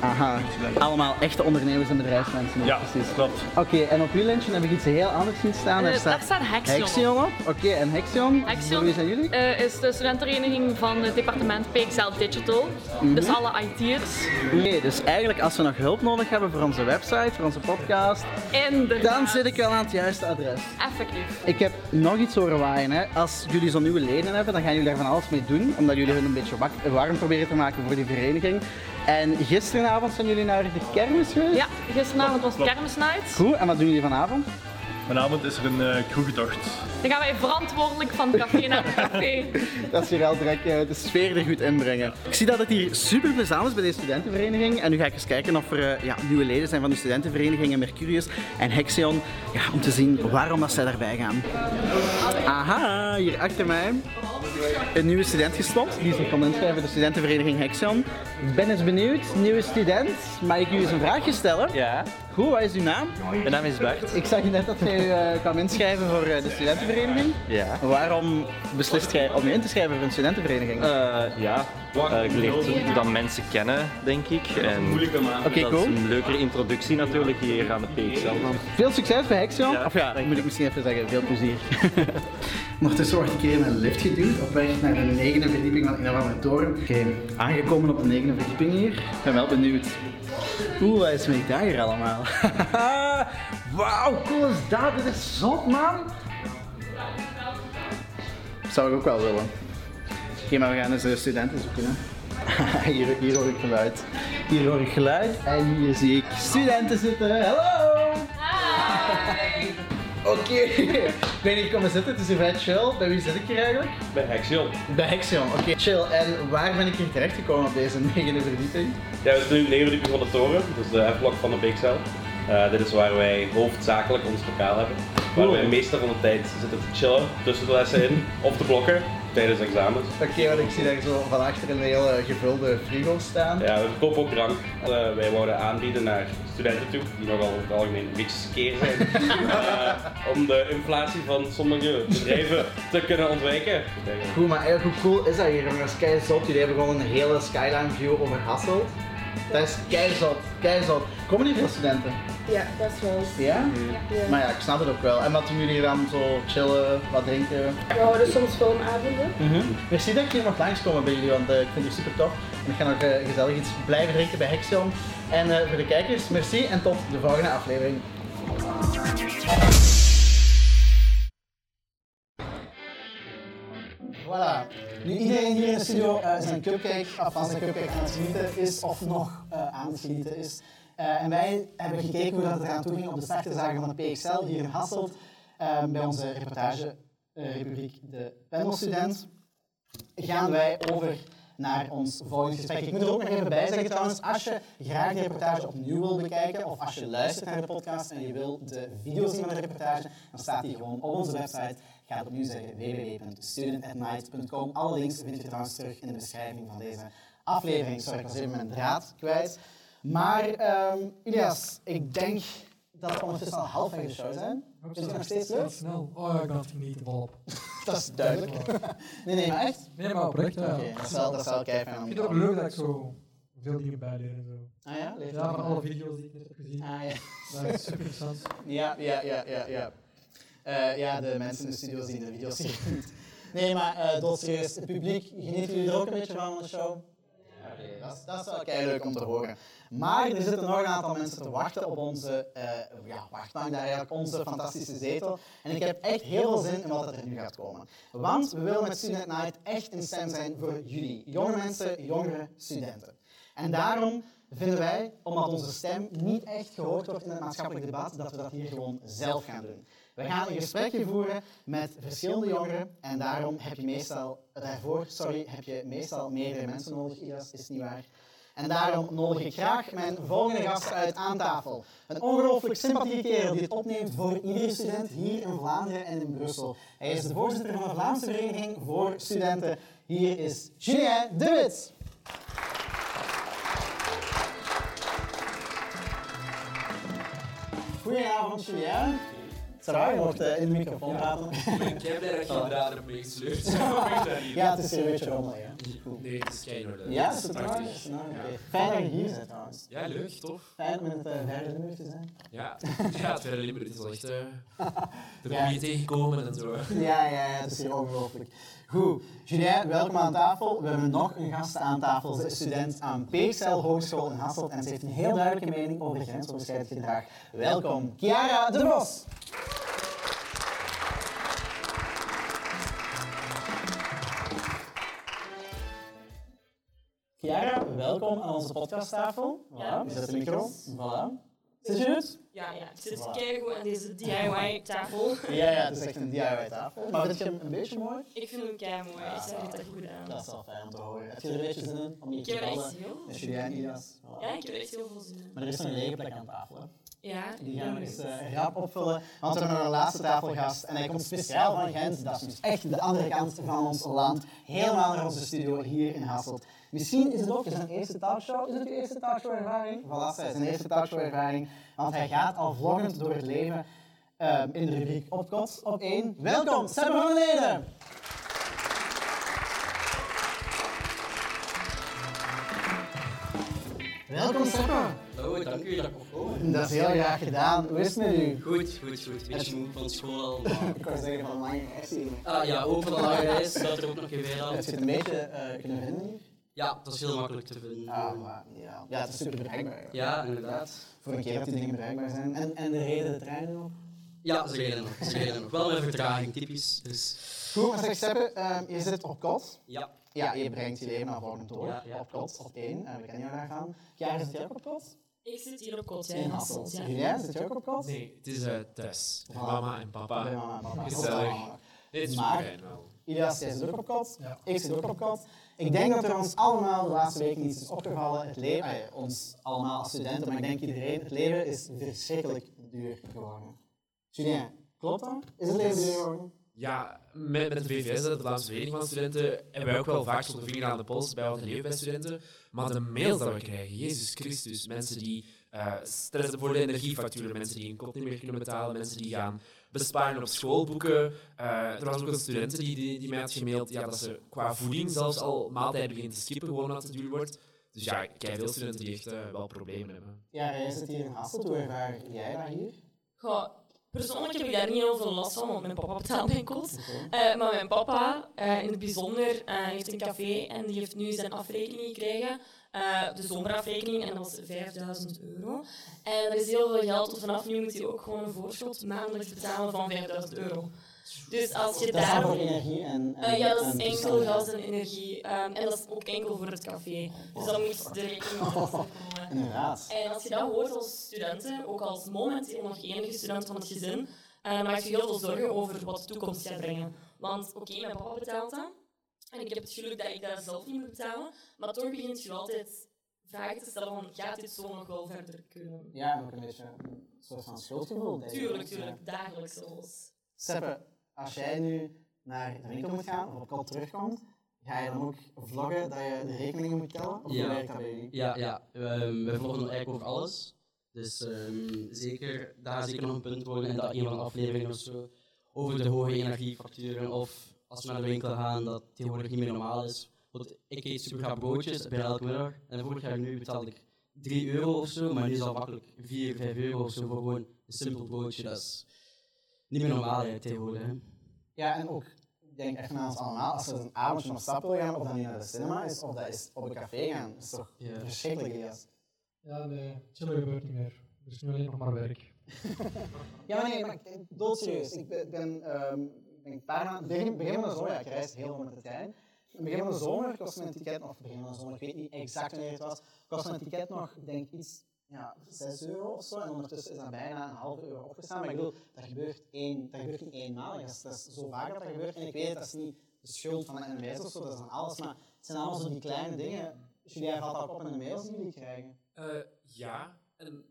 Speaker 3: Aha, allemaal echte ondernemers en bedrijfsmensen. ook,
Speaker 11: ja
Speaker 3: precies.
Speaker 11: klopt.
Speaker 3: Oké, en op uw lintje heb ik iets heel anders zien staan.
Speaker 10: Eh, daar staat Hexion op.
Speaker 3: op. Oké, en Hexion?
Speaker 10: Hexion
Speaker 3: Wie zijn jullie?
Speaker 10: eh, is de studentenvereniging van het departement PXL Digital.
Speaker 3: Mhm.
Speaker 10: Dus alle IT'ers.
Speaker 3: Oké, dus eigenlijk als we nog hulp nodig hebben voor onze website, voor onze podcast,
Speaker 10: Inderdaad.
Speaker 3: dan zit ik wel aan het juiste adres.
Speaker 10: Effectief.
Speaker 3: Ik heb nog iets horen waaien. Hè. Als jullie zo'n nieuwe leden hebben, dan gaan jullie daar van alles mee doen. Omdat jullie hun een beetje warm proberen te maken voor die vereniging. En gisteravond zijn jullie naar de kermis geweest?
Speaker 10: Ja, gisteravond was kermisnight.
Speaker 3: Goed, en wat doen jullie vanavond?
Speaker 11: Vanavond is er een uh, kroegentocht.
Speaker 10: Dan gaan wij verantwoordelijk van het café naar het café.
Speaker 3: Dat is hier al direct eh, de sfeer er goed inbrengen. Ik zie dat het hier super plezant is bij deze studentenvereniging. En nu ga ik eens kijken of er eh, ja, nieuwe leden zijn van de studentenvereniging en Mercurius en Hexion. Ja, om te zien waarom dat zij daarbij gaan. Aha, hier achter mij een nieuwe student gestopt. Die zich kon inschrijven bij de studentenvereniging Hexion. Ik ben eens benieuwd, nieuwe student. Mag ik u eens een vraagje stellen?
Speaker 12: Ja.
Speaker 3: Goed, wat is uw naam?
Speaker 12: Mijn naam is Bart.
Speaker 3: Ik zag net dat jij uh, kwam inschrijven voor uh, de studentenvereniging.
Speaker 12: Ja.
Speaker 3: Waarom beslist jij om je in te schrijven voor een studentenvereniging?
Speaker 12: Uh, ja, uh, ik leer dan mensen kennen, denk ik. En
Speaker 3: okay,
Speaker 12: dat
Speaker 3: cool.
Speaker 12: is een leukere introductie natuurlijk hier aan de PXL. Dan.
Speaker 3: Veel succes bij Hexion.
Speaker 12: Ja,
Speaker 3: of ja, dat moet ik misschien even zeggen, veel plezier. Ondertussen word ik hier in een lift geduwd op weg naar de negende verdieping van een of andere toren. Oké, okay. aangekomen op de negende verdieping hier. Ik ben wel benieuwd. Oeh, wat met daar allemaal? Wauw, cool is dat? Dit is zot, man! Zou ik ook wel willen. Oké, maar we gaan eens de studenten zoeken. Hè. hier, hier hoor ik geluid. Hier hoor ik geluid en hier zie ik studenten zitten. Hallo! Oké, okay. ik weet niet, kom maar zitten, het is hier vrij chill. Bij wie zit ik hier eigenlijk?
Speaker 12: Bij Hexion.
Speaker 3: Bij Hexion, oké. Chill, en waar ben ik hier terechtgekomen op deze negende verdieping?
Speaker 13: Ja, we zitten nu in de negende verdieping van de toren, dus de F-blok van de BXL. Uh, dit is waar wij hoofdzakelijk ons lokaal hebben. Waar wij de meeste van de tijd zitten te chillen tussen de lessen in, of te blokken tijdens examens.
Speaker 3: Oké, okay, want ik zie daar zo van achter een hele gevulde frigo staan.
Speaker 13: Ja, we verkopen ook drank. Uh, wij wouden aanbieden naar studenten toe, die nogal over het algemeen een beetje skeer zijn. uh, om de inflatie van sommige bedrijven te kunnen ontwijken.
Speaker 3: Goed, maar eigenlijk hoe cool is dat hier jongens? Kijk zot, jullie hebben gewoon een hele skyline view over Hasselt. Dat is keizot, keizot. Komen hier veel studenten?
Speaker 9: Ja, best wel.
Speaker 3: Ja?
Speaker 9: ja?
Speaker 3: Maar ja, ik snap het ook wel. En wat doen jullie dan zo chillen, wat drinken?
Speaker 9: We houden soms filmavonden.
Speaker 3: Mm -hmm. Merci dat ik hier nog langskomen bij jullie, want uh, ik vind het super tof. En ik ga nog uh, gezellig iets blijven drinken bij Hexion. En uh, voor de kijkers, merci en tot de volgende aflevering. Voilà. Nu iedereen hier in de studio uh, zijn cupcake, of van zijn cupcake aan het genieten is of nog uh, aan het genieten is. En wij hebben gekeken hoe dat er aan toe ging op de startersdagen van de PXL hier in Hasselt. bij onze reportagerubriek De Panelstudent gaan wij over naar ons volgende gesprek. Ik moet er ook nog even bij zeggen trouwens, als je graag de reportage opnieuw wil bekijken of als je luistert naar de podcast en je wil de video zien van de reportage, dan staat die gewoon op onze website. Ga het opnieuw zeggen, www.studentatnight.com. Alle links vind je trouwens terug in de beschrijving van deze aflevering. Sorry, ik was even mijn draad kwijt. Maar um, Ilias, ik denk dat we ondertussen al halfweg de show zijn. Vind je het nog steeds leuk?
Speaker 4: Snel. Oh ja, ik dacht niet te volop.
Speaker 3: dat is duidelijk. nee, nee, maar echt?
Speaker 4: Nee, maar oprecht, ja.
Speaker 3: Okay, dat is wel, dat is wel kei
Speaker 4: Ik vind het ook leuk dat ik zo veel dingen bijleer en zo.
Speaker 3: Ah ja? Leef
Speaker 4: ja, van alle video's die ik net heb gezien.
Speaker 3: Ah ja.
Speaker 4: Dat is super interessant.
Speaker 3: Ja, ja, ja, ja, ja. Uh, ja, de mensen in de studio zien de video's hier niet. Nee, maar uh, doodserieus, het publiek, genieten jullie er ook een beetje van, van de show? Oké, dat, is- dat is wel kei leuk om te horen. Maar er zitten nog een aantal mensen te wachten op onze eh ja, wachtbank, daar eigenlijk onze fantastische zetel. En ik heb echt heel veel zin in wat er nu gaat komen. Want we willen met Student Night echt een stem zijn voor jullie, jonge mensen, jongere studenten. En daarom vinden wij, omdat onze stem niet echt gehoord wordt in het maatschappelijk debat, dat we dat hier gewoon zelf gaan doen. We gaan een gesprekje voeren met verschillende jongeren en daarom heb je meestal, daarvoor sorry, heb je meestal meerdere mensen nodig, Idas, is niet waar. En daarom nodig ik graag mijn volgende gast uit aan tafel. Een ongelooflijk sympathieke kerel die het opneemt voor iedere student hier in Vlaanderen en in Brussel. Hij is de voorzitter van de Vlaamse Vereniging voor Studenten. Hier is Julien de Wit. Goedenavond, Julien. Va, je mocht eh, in de microfoon praten.
Speaker 14: Ik heb blij dat je draad hebt meegesleurd.
Speaker 3: Ja, het is een beetje rommelig.
Speaker 14: Nee, het is keihard.
Speaker 3: Ja, is het waar? Nou, oké. Fijn dat je hier bent, trouwens.
Speaker 14: Ja, leuk, tof.
Speaker 3: Fijn om in het uh, verre Limburg te zijn.
Speaker 14: Ja, ja het Limburg is wel echt... eh er
Speaker 3: Ja.
Speaker 14: kom je tegenkomen en zo.
Speaker 3: Ja, ja, ja, het is hier ongelooflijk. Goed, Julien, welkom aan tafel. We hebben nog een gast aan tafel. Ze is student aan PXL Hogeschool in Hasselt en ze heeft een heel duidelijke mening over grensoverschrijdend gedrag. Welkom, Chiara de Vos. Welkom aan onze podcasttafel. Voilà,
Speaker 15: Ja.
Speaker 3: je zet de micro. Voilà. Zit je goed?
Speaker 15: Ja, ja. Ik zit
Speaker 3: Voilà.
Speaker 15: keigoed aan deze DIY-tafel.
Speaker 3: Ja, ja, het is echt een DIY-tafel. Maar vind je hem een beetje mooi?
Speaker 15: Ik vind hem kei mooi. Ik het echt goed aan.
Speaker 3: Dat is wel fijn om te horen. Heb je er een beetje zin in? Om hier
Speaker 15: Ik
Speaker 3: te
Speaker 15: heb er echt heel veel zin in. Ja, ik heb er echt heel veel zin in.
Speaker 3: Maar er is nog een lege plek aan tafel. Hè?
Speaker 15: Ja,
Speaker 3: Die gaan we
Speaker 15: ja,
Speaker 3: eens rap opvullen, want we hebben nog een laatste tafelgast. En hij komt speciaal van Gent, dat is dus echt de andere kant van ons land. Helemaal naar onze studio hier in Hasselt. Misschien is het ook zijn eerste talkshow. Is het uw eerste talkshow-ervaring? Voilà, zijn eerste talkshow-ervaring. Want hij gaat al vloggend door het leven eh, in de rubriek Op Kot op 1. Welkom, Sebbe van den Ede! Welkom, Sebbe.
Speaker 16: Oh, dank u dat ik komen.
Speaker 3: Dat is heel graag gedaan. Hoe is het met u?
Speaker 16: Goed, goed, goed. Beetje moe van school al. maar-
Speaker 3: Ik wou zeggen van een lange reis hier.
Speaker 16: Ah ja, ook van de lange reis, dat er ook nog veel aan.
Speaker 3: Heb je het een beetje eh, kunnen vinden hier?
Speaker 16: Ja, dat is heel makkelijk te vinden.
Speaker 3: Ah, maar, ja. ja, het is super bereikbaar.
Speaker 16: Ja, inderdaad.
Speaker 3: Voor een keer dat die dingen bereikbaar zijn. En, en de reden de treinen ook?
Speaker 16: Ja, ze rijden nog. Ze rijden nog. Wel met vertraging, typisch. Dus...
Speaker 3: Goed, maar zeg Seppe, ehm, je zit op kot.
Speaker 16: Ja.
Speaker 3: Ja, je brengt je leven naar volgend door.
Speaker 16: Ja, ja,
Speaker 3: op kot, op één. En we kennen jou daarvan. Ja, zit jij ook op kot?
Speaker 15: Ik zit hier op kot, ja,
Speaker 3: In Hasselt.
Speaker 15: Ja.
Speaker 3: Julien, zit jij ook op kot?
Speaker 14: Nee, het is eh, thuis.
Speaker 3: Voilà.
Speaker 14: mama en papa.
Speaker 3: Bij mama en papa.
Speaker 14: Gezellig.
Speaker 3: Dat is Maar-
Speaker 14: fijn wel.
Speaker 3: Ilias, jij zit ook op kot. Ik zit ook op kot. Ik denk dat er ons allemaal de laatste weken iets is opgevallen. Het leven, eh, ons allemaal als studenten, maar ik denk iedereen, het leven is verschrikkelijk duur geworden. Julien, klopt dat? Is het leven duur geworden?
Speaker 14: Ja, met, met de VVS, de Vlaamse Vereniging van Studenten, hebben wij ook wel vaak zo'n vinger aan de pols bij wat er bij studenten. Maar de mails dat we krijgen, Jezus Christus, mensen die eh stressen voor de energiefacturen, mensen die hun kot niet meer kunnen betalen, mensen die gaan besparen op schoolboeken. Eh, er was ook een student die, die, die mij had gemaild ja, dat ze qua voeding zelfs al maaltijden beginnen te skippen, gewoon omdat het te duur wordt. Dus ja, ik veel studenten die echt eh, wel problemen hebben.
Speaker 3: Ja, jij zit hier in Hasselt. Hoe ervaar jij dat hier?
Speaker 15: Goh, persoonlijk heb ik daar niet heel veel last van, want mijn papa betaalt mijn kot. Eh, maar mijn papa, eh, in het bijzonder, eh, heeft een café en die heeft nu zijn afrekening gekregen. Eh, de zomerafrekening, en dat was 5000 euro. En dat is heel veel geld, dus vanaf nu moet hij ook gewoon een voorschot maandelijks betalen van 5000 euro. Dus als je
Speaker 3: Dat is
Speaker 15: daar...
Speaker 3: energie en... en
Speaker 15: Eh, ja, dat is enkel gas en energie. ehm, en dat is ook enkel voor het café. Dus dan moet de rekening komen.
Speaker 3: Inderdaad.
Speaker 15: En als je dat hoort als studenten, ook als momenteel nog enige student van het gezin, eh, dan maak je heel veel zorgen over wat de toekomst gaat brengen. Want oké, mijn papa betaalt dat. En ik heb het geluk dat ik dat zelf niet moet betalen. Maar toch begint je altijd vragen te stellen van, gaat dit zo nog wel verder kunnen?
Speaker 3: Ja, en ook een beetje een soort van schuldgevoel.
Speaker 15: Tuurlijk,
Speaker 3: Ja.
Speaker 15: tuurlijk. Dagelijks zelfs.
Speaker 3: Seppe, als jij nu naar de winkel moet gaan of op kot terugkomt, ga je dan ook vloggen dat je de rekeningen moet tellen? Of hoe werkt dat bij jullie?
Speaker 16: Ja, ja. Ehm, we vloggen eigenlijk over alles. Dus ehm, zeker, daar zeker nog een punt worden in dat een van de afleveringen of zo. Over de hoge energiefacturen of als we naar de winkel gaan, dat tegenwoordig niet meer normaal is. Want ik eet super graag broodjes bij elke middag. En vorig jaar nu betaalde ik 3 euro of zo, maar nu is dat makkelijk 4, 5 euro of zo voor gewoon een simpel broodje. Dat is niet meer normaal hè, tegenwoordig. Hè.
Speaker 3: Ja, en ook ik denk echt aan ons allemaal, als we een avondje op stap willen gaan, of dat nu naar de cinema is, of dat is op een café gaan, dat is toch
Speaker 4: Ja.
Speaker 3: verschrikkelijk.
Speaker 4: Ja, nee, chillen gebeurt niet meer. Er is nu alleen nog maar werk.
Speaker 3: Ja, nee, maar ik- doodserieus. Ik ben, ben, ehm, ben een paar maanden, begin, begin van de zomer, ja, ik reis heel veel met de trein. In begin van de zomer kost mijn ticket, of begin van de zomer, ik weet niet exact wanneer het was, kost mijn ticket nog, ik denk iets, ja, 6 euro of zo. En ondertussen is dat bijna een half euro opgestaan. Maar ik bedoel, dat gebeurt, één, dat gebeurt niet eenmalig. Dat is, dat is zo vaak dat dat gebeurt. En ik weet, dat is niet de schuld van de NMS of zo, dat is van alles. Maar het zijn allemaal zo die kleine dingen. Julia valt ook op in de mails die jullie krijgen.
Speaker 14: Eh, ja, en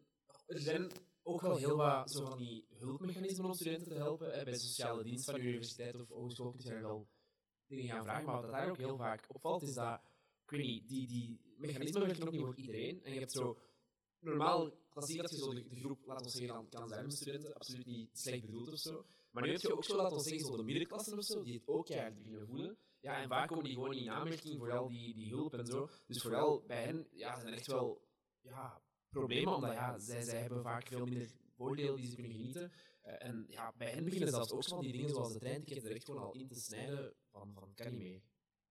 Speaker 14: er zijn ook wel heel wat zo van die hulpmechanismen om studenten te helpen. Hè. Bij sociale dienst van de universiteit of hogeschool kun je wel dingen gaan vragen. Maar wat daar ook heel vaak opvalt, is dat, ik weet niet, die, die mechanismen werken ook niet voor iedereen. En je hebt zo, normaal, klassiek dat je zo de, groep, laten we zeggen, dan kan zijn met studenten, absoluut niet slecht bedoeld of zo. Maar nu heb je ook zo, laten we zeggen, zo de middenklassen of zo, die het ook keihard beginnen voelen. Ja, en vaak komen die gewoon in aanmerking voor al die, die hulp en zo. Dus vooral bij hen, ja, zijn echt wel ja, problemen, omdat ja, zij, zij hebben vaak veel minder voordelen die ze kunnen genieten. Eh, en ja, bij hen beginnen zelfs ook zo van die dingen zoals de treinticket er echt gewoon al in te snijden van, van kan niet meer.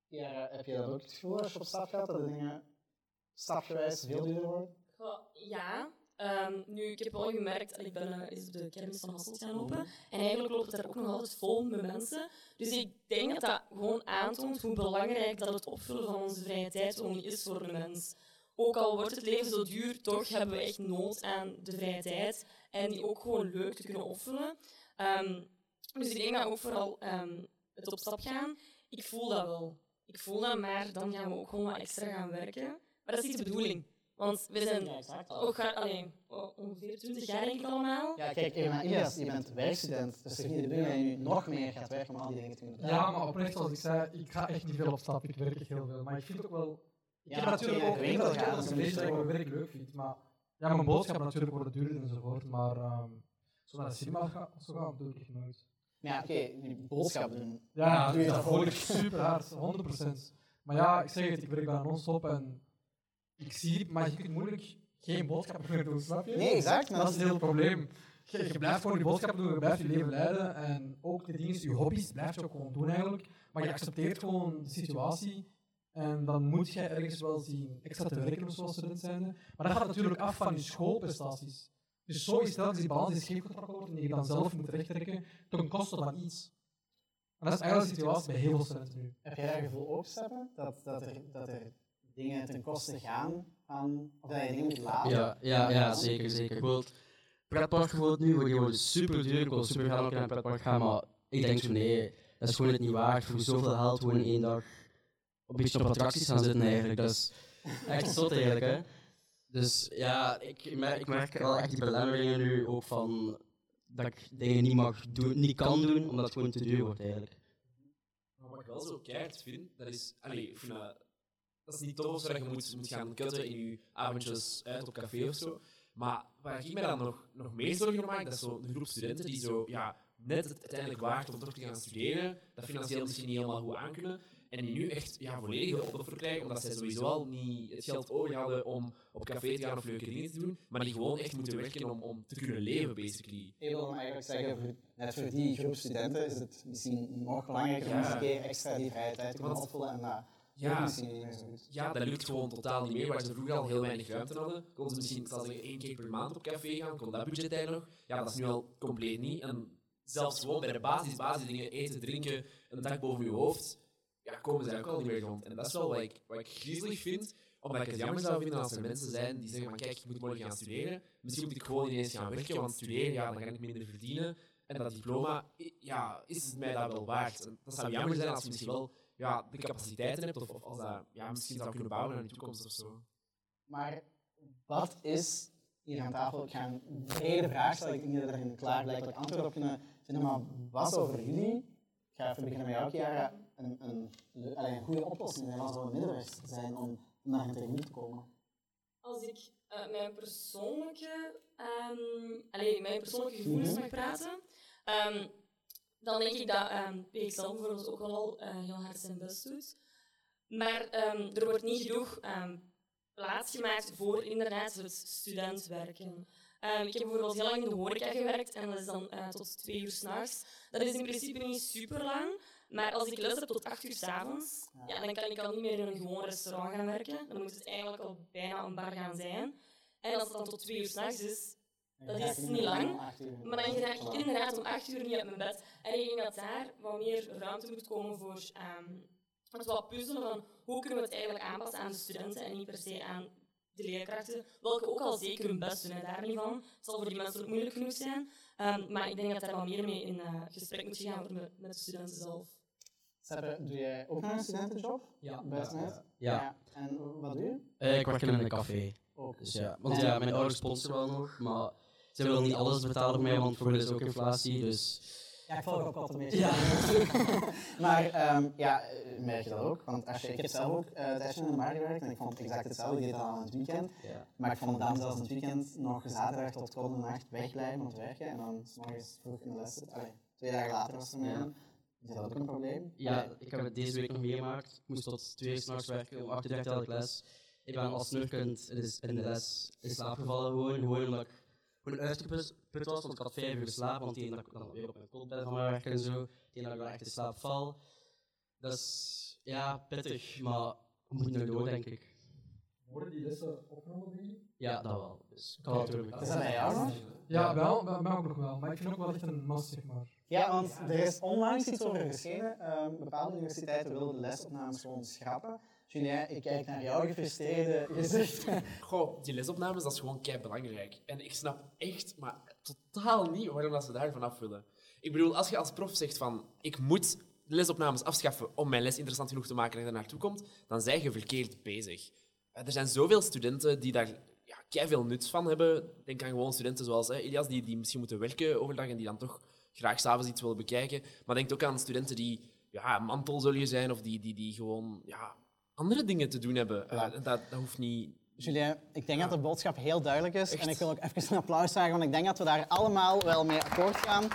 Speaker 3: Ja, heb je dat ook het gevoel als je op stap gaat, dat de dingen stapgewijs veel duurder worden?
Speaker 15: Goh, ja. Ehm, nu, ik heb wel gemerkt, ik ben eh, eens op de kermis van Hasselt gaan lopen. En eigenlijk loopt het daar ook nog altijd vol met mensen. Dus ik denk dat dat gewoon aantoont hoe belangrijk dat het opvullen van onze vrije tijd gewoon niet is voor de mens. Ook al wordt het leven zo duur, toch hebben we echt nood aan de vrije tijd. En die ook gewoon leuk te kunnen opvullen. Ehm, dus ik denk dat ook vooral ehm, het op stap gaan, ik voel dat wel. Ik voel dat, maar dan gaan we ook gewoon wat extra gaan werken. Maar dat is niet de bedoeling. Want we zijn ook ga- allee, o- ongeveer 20 jaar denk ik allemaal.
Speaker 3: Ja, kijk even naar Ilias, je bent werkstudent, dus het is niet de bedoeling dat je nu nog meer gaat werken om al die dingen te kunnen
Speaker 4: Ja, maar oprecht, zoals ik zei, ik ga echt niet veel op stap. Ik werk echt heel veel. Maar ik vind ook wel... Ik
Speaker 3: Ja,
Speaker 4: heb natuurlijk ook
Speaker 3: ik weet dat gaat, dat
Speaker 4: een
Speaker 3: is
Speaker 4: beetje dat ik
Speaker 3: een
Speaker 4: mijn werk leuk vind. Maar ja, mijn boodschappen natuurlijk worden duurder enzovoort. Maar ehm zo naar de cinema gaan, zo gaan, doe ik echt nooit.
Speaker 3: Ja, oké, die boodschap doen.
Speaker 4: Ja,
Speaker 3: doe je
Speaker 4: dat volg ik super hard, 100%. Maar ja, ik zeg het, ik werk bijna non-stop en ik zie, maar je kunt moeilijk geen boodschappen meer doen, snap je?
Speaker 3: Nee, exact, maar
Speaker 4: Dat is het hele probleem. Je, je blijft gewoon die boodschappen doen, je blijft je leven leiden en ook de dingen, je hobby's blijf je ook gewoon doen eigenlijk. Maar je accepteert gewoon de situatie en dan moet je ergens wel zien extra te werken zoals student zijnde. Maar dat gaat natuurlijk af van je schoolprestaties. Dus zo is telkens die balans die scheef getrokken wordt en die je dan zelf moet rechttrekken ten koste van iets. En dat is eigenlijk de situatie bij heel veel studenten nu.
Speaker 3: Heb jij dat gevoel ook, Steppen? Dat, dat, er, dat er dingen ten koste gaan van, of dat je dingen moet laten?
Speaker 16: Ja, ja, ja, zeker, zeker. Bijvoorbeeld, pretpark bijvoorbeeld nu, die worden super duur. Ik wil super graag ook naar een pretpark gaan, maar ik denk zo nee, dat is gewoon het niet waard voor zoveel geld gewoon in één dag een beetje op attracties gaan zitten eigenlijk. Dat is echt zot eigenlijk, hè. Dus ja, ik merk, ik merk wel echt die belemmeringen nu ook van dat ik dingen niet mag doen, niet kan doen, omdat het gewoon te duur wordt eigenlijk.
Speaker 14: Maar wat ik wel zo keihard vind, dat is... Allee, vind dat, is niet tof dat je moet, moet gaan kutten in je avondjes uit op café of zo. Maar waar ik mij dan nog, nog meer zorgen maak, dat is zo'n groep studenten die zo, ja, net het uiteindelijk waard om toch te gaan studeren, dat financieel misschien niet helemaal goed aankunnen, en die nu echt ja, volledig wil opoffer krijgen, omdat zij sowieso al niet het geld over hadden om op café te gaan of leuke dingen te doen, maar die gewoon echt moeten werken om, om te kunnen leven, basically.
Speaker 3: Ik wil eigenlijk zeggen, voor, net voor die groep studenten is het misschien nog belangrijker om eens een keer extra die vrije tijd te kunnen opvullen en dat
Speaker 14: Ja. Ja, dat lukt gewoon totaal niet meer. Waar ze vroeger al heel weinig ruimte hadden, konden ze misschien zeggen, één keer per maand op café gaan, kon dat budget eigenlijk nog. Ja, dat is nu al compleet niet. En zelfs gewoon bij de basis, basisdingen, eten, drinken, een dak boven je hoofd, ja, komen ze ook al niet meer rond. En dat is wel wat ik, wat ik griezelig vind, omdat ik het jammer zou vinden als er mensen zijn die zeggen van kijk, ik moet morgen gaan studeren, misschien moet ik gewoon ineens gaan werken, want studeren, ja, dan ga ik minder verdienen. En dat diploma, ja, is het mij dat wel waard? En dat zou jammer zijn als je misschien wel ja, de capaciteiten hebt, of, of als dat ja, misschien zou kunnen bouwen naar de toekomst of zo.
Speaker 3: Maar wat is hier aan tafel? Ik ga een brede vraag stellen. Ik denk dat we er een klaarblijkelijk antwoord op kunnen vinden. Maar wat voor jullie, ik ga even beginnen met jou, Chiara, een, goede oplossing? Wat zou een middenweg zijn om naar een tegemoet te komen?
Speaker 15: Als ik eh, mijn persoonlijke, ehm allee, mijn persoonlijke gevoelens
Speaker 3: Mhm.
Speaker 15: mag praten, ehm, dan denk ik dat um, PXL bijvoorbeeld ook wel al eh, heel hard zijn best doet. Maar ehm, er wordt niet genoeg ehm, plaats gemaakt voor inderdaad het studentwerken. Ehm, ik heb bijvoorbeeld heel lang in de horeca gewerkt en dat is dan eh, tot twee uur s'nachts. Dat is in principe niet super lang, Maar als ik les heb tot 8 uur s'avonds, ja, dan kan ik al niet meer in een gewoon restaurant gaan werken. Dan moet het eigenlijk al bijna een bar gaan zijn. En als het dan tot 2 uur s'nachts is, dat is
Speaker 3: niet
Speaker 15: lang. Maar dan raak ik inderdaad om 8 uur niet uit mijn bed. En ik denk dat daar wat meer ruimte moet komen voor ehm, het wat puzzelen van hoe kunnen we het eigenlijk aanpassen aan de studenten en niet per se aan de leerkrachten, welke ook al zeker hun best doen, hè, daar niet van. Het zal voor die mensen ook moeilijk genoeg zijn. Ehm, maar ik denk dat daar wel meer mee in eh, gesprek moet gaan worden met de studenten zelf.
Speaker 3: Seppe, doe jij ook nog een studentenjob?
Speaker 14: Ja.
Speaker 3: Bij Snet?
Speaker 16: Ja.
Speaker 3: En wat doe je?
Speaker 16: Eh, ik werk in een café.
Speaker 3: Ook.
Speaker 16: Dus ja, want ja, mijn ouders sponsoren wel nog, maar ze willen niet alles betalen voor mij, want voor hen is ook inflatie, dus...
Speaker 3: Ja, ik volg ook wat een beetje.
Speaker 16: Ja.
Speaker 3: maar ehm, ja, eh, merk je dat ook? Want als je, ik heb zelf ook uh, tijdje in de bar gewerkt en ik vond het exact hetzelfde. Ik deed dat aan het weekend.
Speaker 16: Ja.
Speaker 3: Maar ik vond het dan zelfs in het weekend nog zaterdag tot kwart in de nacht wegblijven om te werken. En dan s morgens vroeg in de les zitten. Allee, twee dagen later was het
Speaker 16: Ja.
Speaker 3: Is dat ook een probleem?
Speaker 16: Ja, ik heb het deze week nog meegemaakt. Ik moest tot twee uur s'nachts werken, om 8 uur had ik les. Ik ben al snurkend dus in de les in slaap gevallen gewoon, gewoon omdat ik gewoon uitgeput was, want ik had vijf uur geslapen, want die dat ik dan weer op mijn kot ben van mijn werk en zo, die dat ik wel echt in slaap val. Dat is, ja, pittig, maar we moeten er door, denk ik.
Speaker 4: Worden die lessen opgenomen, denk?
Speaker 16: Ja, dat wel. Dus ik kan het terug.
Speaker 3: Is dat bij jou nog?
Speaker 4: Ja, wel, bij mij ook nog wel. Maar ik vind ook wel echt een must, zeg maar.
Speaker 3: Ja, want er is onlangs iets over geschreven. Ehm, bepaalde universiteiten willen de lesopnames gewoon schrappen. Julien, ik kijk naar jouw gefrustreerde gezicht.
Speaker 14: Goh, die lesopnames, dat is gewoon kei belangrijk. En ik snap echt, maar totaal niet waarom dat ze daar vanaf willen. Ik bedoel, als je als prof zegt van, ik moet de lesopnames afschaffen om mijn les interessant genoeg te maken dat je er naartoe komt, dan zijn je verkeerd bezig. Eh, Er zijn zoveel studenten die daar ja, kei veel nut van hebben. Denk aan gewoon studenten zoals hè, Elias, die, die misschien moeten werken overdag en die dan toch graag s'avonds iets willen bekijken. Maar denk ook aan studenten die ja, mantelzolje zijn of die, die, die gewoon ja, andere dingen te doen hebben. Eh, dat, dat hoeft niet...
Speaker 3: Julien, ik denk dat de boodschap heel duidelijk is. En ik wil ook even een applaus vragen, want ik denk dat we daar allemaal wel mee akkoord gaan.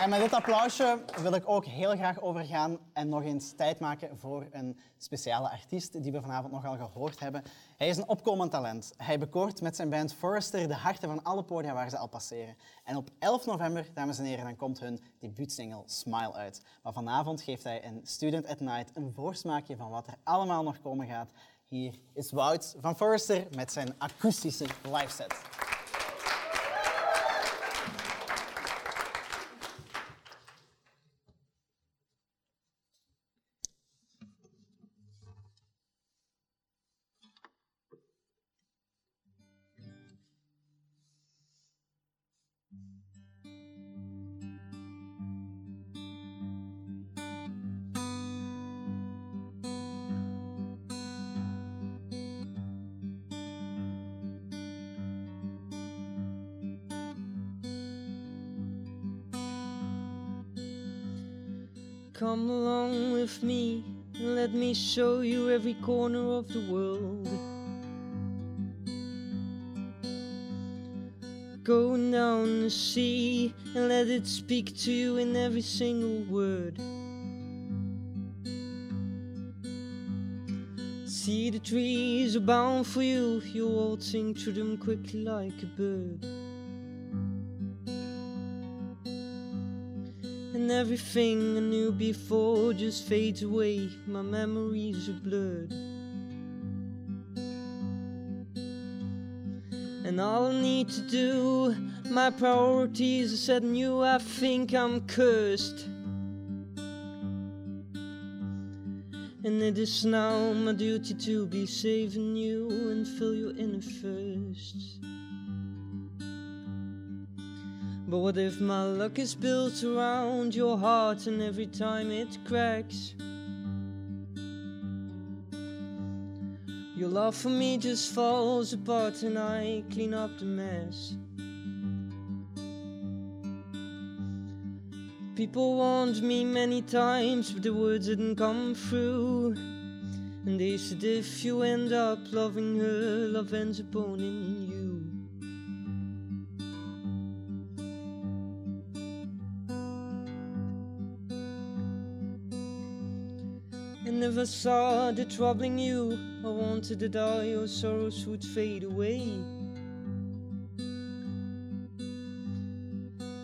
Speaker 3: En met dit applausje wil ik ook heel graag overgaan en nog eens tijd maken voor een speciale artiest die we vanavond nogal gehoord hebben. Hij is een opkomend talent. Hij bekoort met zijn band Forrester de harten van alle podia waar ze al passeren. En op 11 november, dames en heren, dan komt hun debuutsingle Smile uit. Maar vanavond geeft hij in Student at Night een voorsmaakje van wat er allemaal nog komen gaat. Hier is Wout van Forrester met zijn akoestische live
Speaker 6: Come along with me and let me show you every corner of the world. Go down the sea and let it speak to you in every single word. See the trees are bound for you, you're waltzing through them quickly like a bird. And everything I knew before just fades away, my memories are blurred. And all I need to do, my priorities are set you, I think I'm cursed. And it is now my duty to be saving you and fill you in first. But what if my luck is built around your heart and every time it cracks? Your love for me just falls apart and I clean up the mess. People warned me many times, but the words didn't come through. And they said if you end up loving her, love ends up owning you. I saw the troubling you, I wanted that all your sorrows would fade away.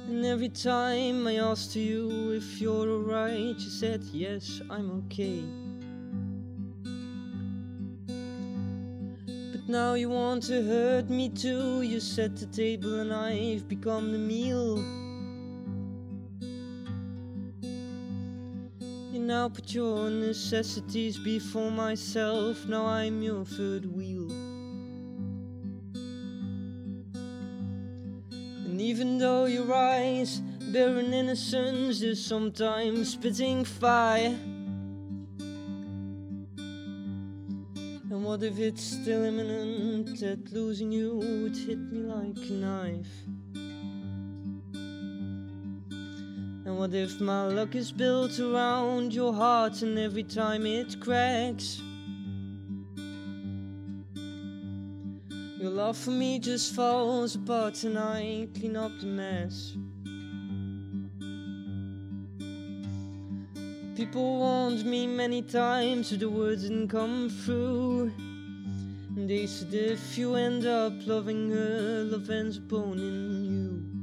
Speaker 6: And every time I asked you if you're alright, you said yes, I'm okay. But now you want to hurt me too. You set the table and I've become the meal. Now put your necessities before myself. Now I'm your third wheel. And even though your eyes bear an innocence, there's sometimes spitting fire. And what if it's still imminent that losing you would hit me like a knife? And what if my luck is built around your heart and every time it cracks? Your love for me just falls apart and I clean up the mess. People warned me many times, but the words didn't come through. And they said if you end up loving her, love ends up owning you.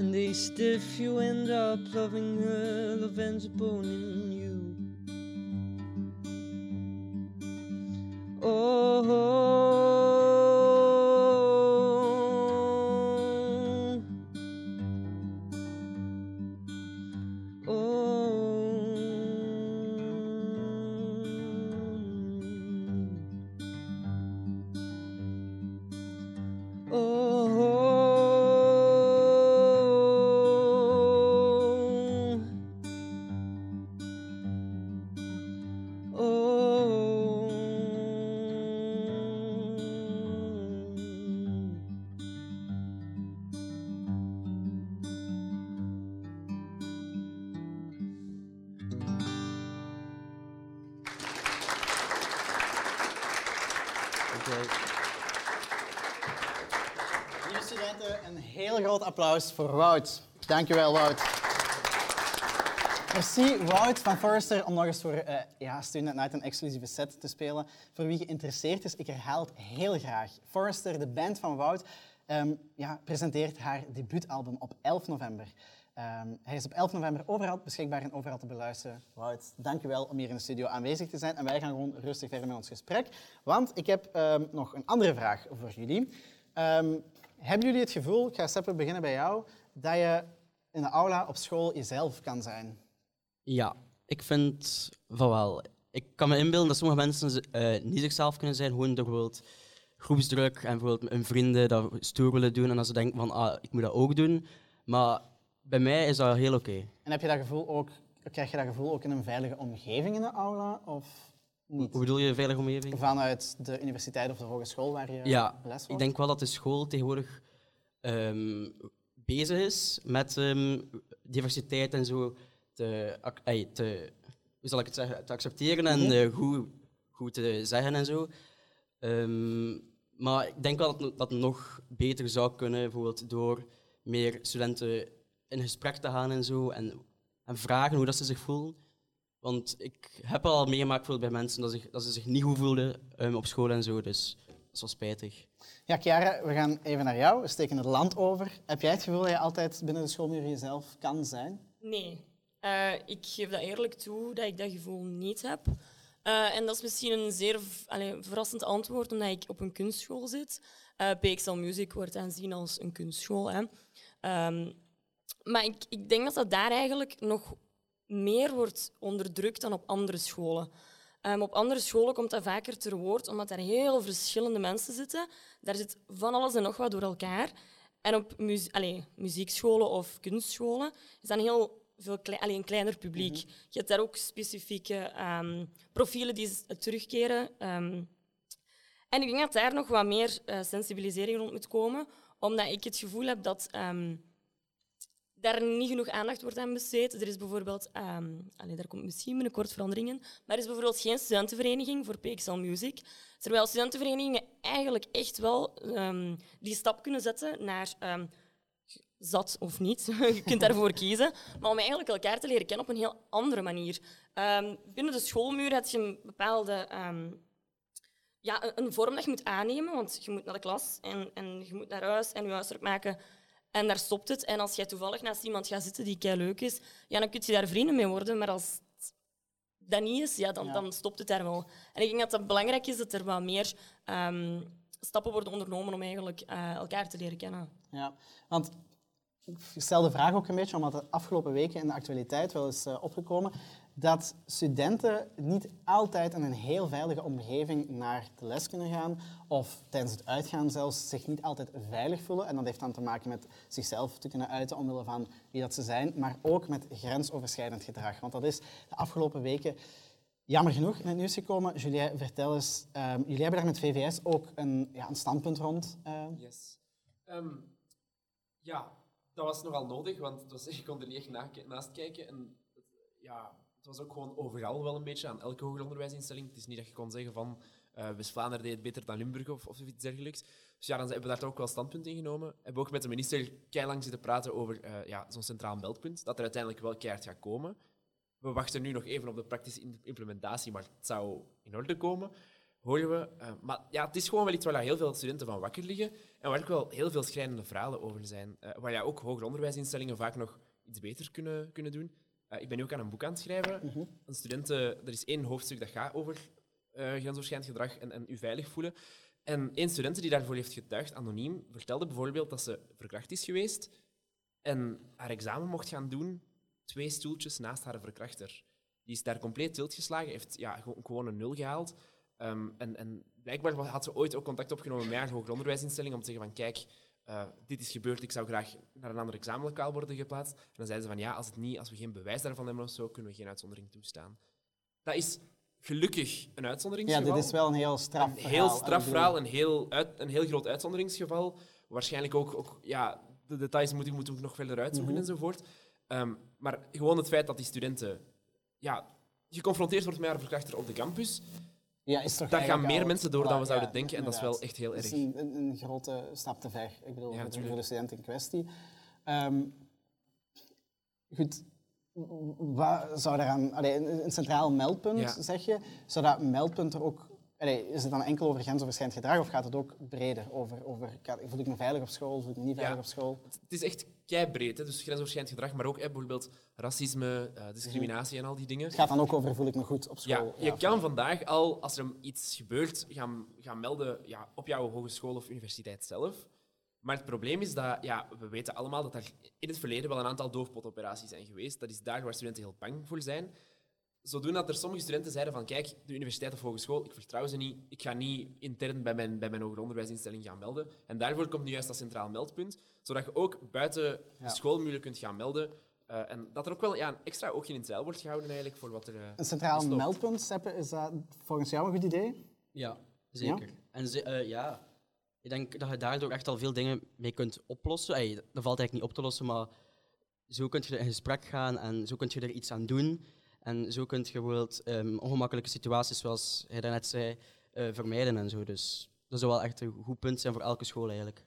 Speaker 6: And they if you end up loving her, love ends up owning you. Oh. oh, oh.
Speaker 3: Applaus voor Wout. Dankjewel, Wout. Merci, Wout van Forrester, om nog eens voor eh, ja, Student Night een exclusieve set te spelen. Voor wie geïnteresseerd is, ik herhaal het heel graag. Forrester, de band van Wout, ehm, ja, presenteert haar debuutalbum op 11 november. Ehm, hij is op 11 november overal beschikbaar en overal te beluisteren. Wout, dankjewel om hier in de studio aanwezig te zijn. En wij gaan gewoon rustig verder met ons gesprek. Want ik heb ehm, nog een andere vraag voor jullie. Hebben jullie het gevoel, ik ga Seppe beginnen bij jou, dat je in de aula op school jezelf kan zijn?
Speaker 16: Ja, ik vind van wel. Ik kan me inbeelden dat sommige mensen eh, niet zichzelf kunnen zijn, gewoon door bijvoorbeeld groepsdruk en bijvoorbeeld hun vrienden dat stoer willen doen en dat ze denken van, ah, ik moet dat ook doen. Maar bij mij is dat heel oké.
Speaker 3: En heb je dat gevoel ook, krijg je dat gevoel ook in een veilige omgeving in de aula? Of niet?
Speaker 16: Hoe bedoel je veilige omgeving?
Speaker 3: Vanuit de universiteit of de hogeschool waar je
Speaker 16: Ja,
Speaker 3: les
Speaker 16: ik
Speaker 3: volgt?
Speaker 16: denk wel dat de school tegenwoordig ehm, bezig is met ehm, diversiteit en zo te, hoe zal ik het zeggen, te accepteren en
Speaker 3: Mhm.
Speaker 16: eh, goed, goed te zeggen en zo. Ehm, maar ik denk wel dat het, dat nog beter zou kunnen, bijvoorbeeld door meer studenten in gesprek te gaan en zo en, en vragen hoe dat ze zich voelen. Want ik heb al meegemaakt bij mensen dat, zich, dat ze zich niet goed voelden ehm, op school en zo, dus dat is wel spijtig.
Speaker 3: Ja, Chiara, we gaan even naar jou. We steken het land over. Heb jij het gevoel dat je altijd binnen de schoolmuur jezelf kan zijn?
Speaker 15: Nee. Eh, ik geef dat eerlijk toe dat ik dat gevoel niet heb. Eh, en dat is misschien een zeer allee, verrassend antwoord, omdat ik op een kunstschool zit. Eh PXL Music wordt aanzien als een kunstschool. Hè. Ehm, maar ik, ik denk dat dat daar eigenlijk nog meer wordt onderdrukt dan op andere scholen. Ehm, op andere scholen komt dat vaker ter woord, omdat daar heel verschillende mensen zitten. Daar zit van alles en nog wat door elkaar. En op allee, muziekscholen of kunstscholen is dat een heel veel klei- allee, een kleiner publiek. Je hebt daar ook specifieke ehm, profielen die terugkeren. ehm. en ik denk dat daar nog wat meer eh, sensibilisering rond moet komen, omdat ik het gevoel heb dat daar niet genoeg aandacht wordt aan besteed. Er is bijvoorbeeld, ehm allee, daar komt misschien binnenkort verandering in, maar er is bijvoorbeeld geen studentenvereniging voor PXL Music. Terwijl studentenverenigingen eigenlijk echt wel ehm, die stap kunnen zetten naar ehm, zat of niet. Je kunt daarvoor kiezen. Maar om eigenlijk elkaar te leren kennen op een heel andere manier. Binnen de schoolmuur heb je een bepaalde ja, een, een vorm dat je moet aannemen, want je moet naar de klas en, en je moet naar huis en je huiswerk maken. En daar stopt het. En als jij toevallig naast iemand gaat zitten die kei leuk is, ja, dan kun je daar vrienden mee worden. Maar als dat niet is, ja, dan,
Speaker 3: Ja.
Speaker 15: dan stopt het daar wel. En ik denk dat het belangrijk is dat er wat meer ehm, stappen worden ondernomen om eigenlijk eh, elkaar te leren kennen.
Speaker 3: Ja, want ik stel de vraag ook een beetje, omdat de afgelopen weken in de actualiteit wel is eh, opgekomen, dat studenten niet altijd in een heel veilige omgeving naar de les kunnen gaan, of tijdens het uitgaan zelfs zich niet altijd veilig voelen. En dat heeft dan te maken met zichzelf te kunnen uiten omwille van wie dat ze zijn, maar ook met grensoverschrijdend gedrag. Want dat is de afgelopen weken jammer genoeg in het nieuws gekomen. Julien, vertel eens, ehm, jullie hebben daar met VVS ook een, ja, een standpunt rond. eh.
Speaker 14: Yes. Ehm, ja, dat was nogal nodig, want het was, je kon er niet echt na- naast kijken. En het, ja, het was ook gewoon overal wel een beetje aan elke hoger onderwijsinstelling. Het is niet dat je kon zeggen van eh West-Vlaanderen deed het beter dan Limburg of, of iets dergelijks. Dus ja, dan hebben we daar ook wel standpunt in genomen. Hebben ook met de minister lang zitten praten over eh, ja, zo'n centraal meldpunt, dat er uiteindelijk wel keihard gaat komen. We wachten nu nog even op de praktische implementatie, maar het zou in orde komen, horen we. Eh, maar ja, het is gewoon wel iets waar heel veel studenten van wakker liggen en waar ook wel heel veel schrijnende verhalen over zijn. Eh, waar ja, ook hoger onderwijsinstellingen vaak nog iets beter kunnen, kunnen doen. Eh, ik ben nu ook aan een boek aan het schrijven.
Speaker 3: Mhm.
Speaker 14: Een studenten, er is één hoofdstuk dat gaat over grensoverschrijdend gedrag en, en u veilig voelen. En één student die daarvoor heeft getuigd, anoniem, vertelde bijvoorbeeld dat ze verkracht is geweest en haar examen mocht gaan doen twee stoeltjes naast haar verkrachter. Die is daar compleet tilt geslagen, heeft ja, gewoon een nul gehaald. Ehm, en, en blijkbaar had ze ooit ook contact opgenomen met haar hoger onderwijsinstelling om te zeggen van kijk, eh, dit is gebeurd, ik zou graag naar een ander examenlokaal worden geplaatst. En dan zeiden ze van ja, als, het niet, als we geen bewijs daarvan hebben of zo, kunnen we geen uitzondering toestaan. Dat is gelukkig een
Speaker 3: Ja,
Speaker 14: uitzonderingsgeval.
Speaker 3: dit is wel een heel straf
Speaker 14: Een
Speaker 3: verhaal.
Speaker 14: heel
Speaker 3: Ik
Speaker 14: straf verhaal, een heel, uit, een heel groot uitzonderingsgeval. Waarschijnlijk ook, ook ja, de details moeten moet ik nog verder uitzoeken
Speaker 3: Mhm.
Speaker 14: enzovoort. Ehm, maar gewoon het feit dat die studenten ja, geconfronteerd wordt met haar verkrachter op de campus,
Speaker 3: Ja, is toch
Speaker 14: daar gaan meer mensen door dan we zouden denken. En dat is wel echt heel
Speaker 3: Dat
Speaker 14: erg.
Speaker 3: is een, een, grote stap te ver. Ik bedoel, voor, de, student in kwestie. Ehm, goed, wat zou daaraan... Allee, een, centraal meldpunt, zeg je. Zou dat meldpunt er ook... Allee, is het dan enkel over grensoverschrijdend gedrag of gaat het ook breder over, over voel ik me veilig op school, voel ik me niet veilig
Speaker 14: Ja.
Speaker 3: op school?
Speaker 14: Het is echt hè? dus grensoverschrijdend gedrag, maar ook hè, bijvoorbeeld racisme, eh, discriminatie en al die dingen.
Speaker 3: Het gaat dan ook over voel ik me goed op school.
Speaker 14: Ja, je kan vandaag al, als er iets gebeurt, gaan, gaan melden ja, op jouw hogeschool of universiteit zelf. Maar het probleem is dat, ja, we weten allemaal dat er in het verleden wel een aantal doofpotoperaties zijn geweest. Dat is daar waar studenten heel bang voor zijn. Zodoende dat er sommige studenten zeiden van, kijk, de universiteit of hogeschool, ik vertrouw ze niet, ik ga niet intern bij mijn, bij mijn hoger onderwijsinstelling gaan melden. En daarvoor komt nu juist dat centraal meldpunt, zodat je ook buiten
Speaker 3: Ja.
Speaker 14: de school moeilijk kunt gaan melden. Eh, en dat er ook wel ja, een extra oogje in het zeil wordt gehouden eigenlijk voor wat er eh,
Speaker 3: Een centraal meldpunt, Seppe, is dat volgens jou een goed idee?
Speaker 16: Ja, zeker. En ze, eh, ja, ik denk dat je daardoor echt al veel dingen mee kunt oplossen. Ey, dat valt eigenlijk niet op te lossen, maar zo kun je in gesprek gaan en zo kun je er iets aan doen. En zo kun je bijvoorbeeld ehm, ongemakkelijke situaties, zoals hij daarnet zei, eh, vermijden en zo. Dus dat zou wel echt een goed punt zijn voor elke school eigenlijk.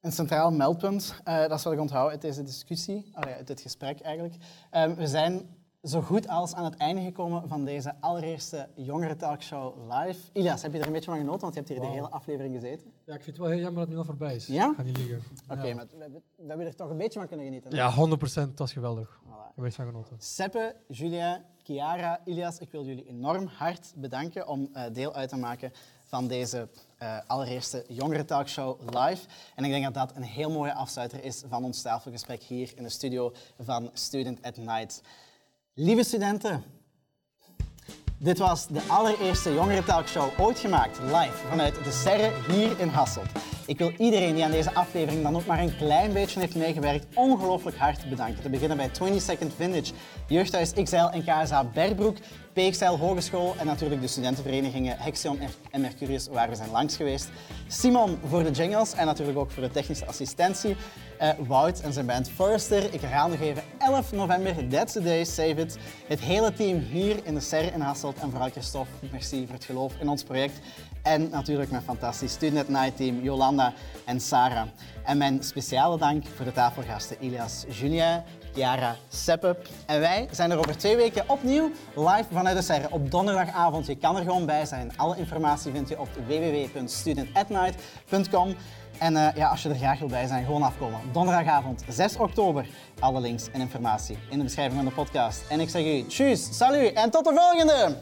Speaker 3: Een centraal meldpunt, eh, dat is wat ik onthoud uit deze discussie, uit dit gesprek eigenlijk. Ehm, we zijn zo goed als aan het einde gekomen van deze allereerste jongere talkshow live. Ilias, heb je er een beetje van genoten, want je hebt hier de hele aflevering gezeten.
Speaker 4: Ja, ik vind het wel heel jammer dat het nu al voorbij is.
Speaker 3: Ja?
Speaker 4: Ik ga niet liegen.
Speaker 3: Oké,
Speaker 4: Ja.
Speaker 3: maar we, hebben- we hebben er toch een beetje van kunnen genieten. hè?
Speaker 4: Ja, 100%. Dat was geweldig. Ik heb van genoten.
Speaker 3: Seppe, Julia, Chiara, Ilias, ik wil jullie enorm hard bedanken om eh, deel uit te maken van deze eh, allereerste jongere talkshow live. En ik denk dat dat een heel mooie afsluiter is van ons tafelgesprek hier in de studio van Student at Night. Lieve studenten, dit was de allereerste jongere talkshow ooit gemaakt, live, vanuit de Serre hier in Hasselt. Ik wil iedereen die aan deze aflevering dan ook maar een klein beetje heeft meegewerkt, ongelooflijk hard bedanken. Te beginnen bij 20 Second Vintage, Jeugdhuis XL en KSA Berbroek, PXL Hogeschool en natuurlijk de studentenverenigingen Hexion en Mercurius, waar we zijn langs geweest. Simon voor de jingles en natuurlijk ook voor de technische assistentie. Eh, Wout en zijn band Forrester. Ik herhaal nog even 11 november, that's the day, save it. Het hele team hier in de Serre in Hasselt en vooral Christophe, merci voor het geloof in ons project. En natuurlijk mijn fantastisch Student Night team Jolanda en Sarah. En mijn speciale dank voor de tafelgasten Ilias, Julien, Chiara, Seppe. En wij zijn er over twee weken opnieuw live vanuit de Serre op donderdagavond. Je kan er gewoon bij zijn. Alle informatie vind je op www.studentatnight.com. En eh, ja, als je er graag wil bij zijn, gewoon afkomen. Donderdagavond, 6 oktober. Alle links en informatie in de beschrijving van de podcast. En ik zeg u, tjus, salut en tot de volgende!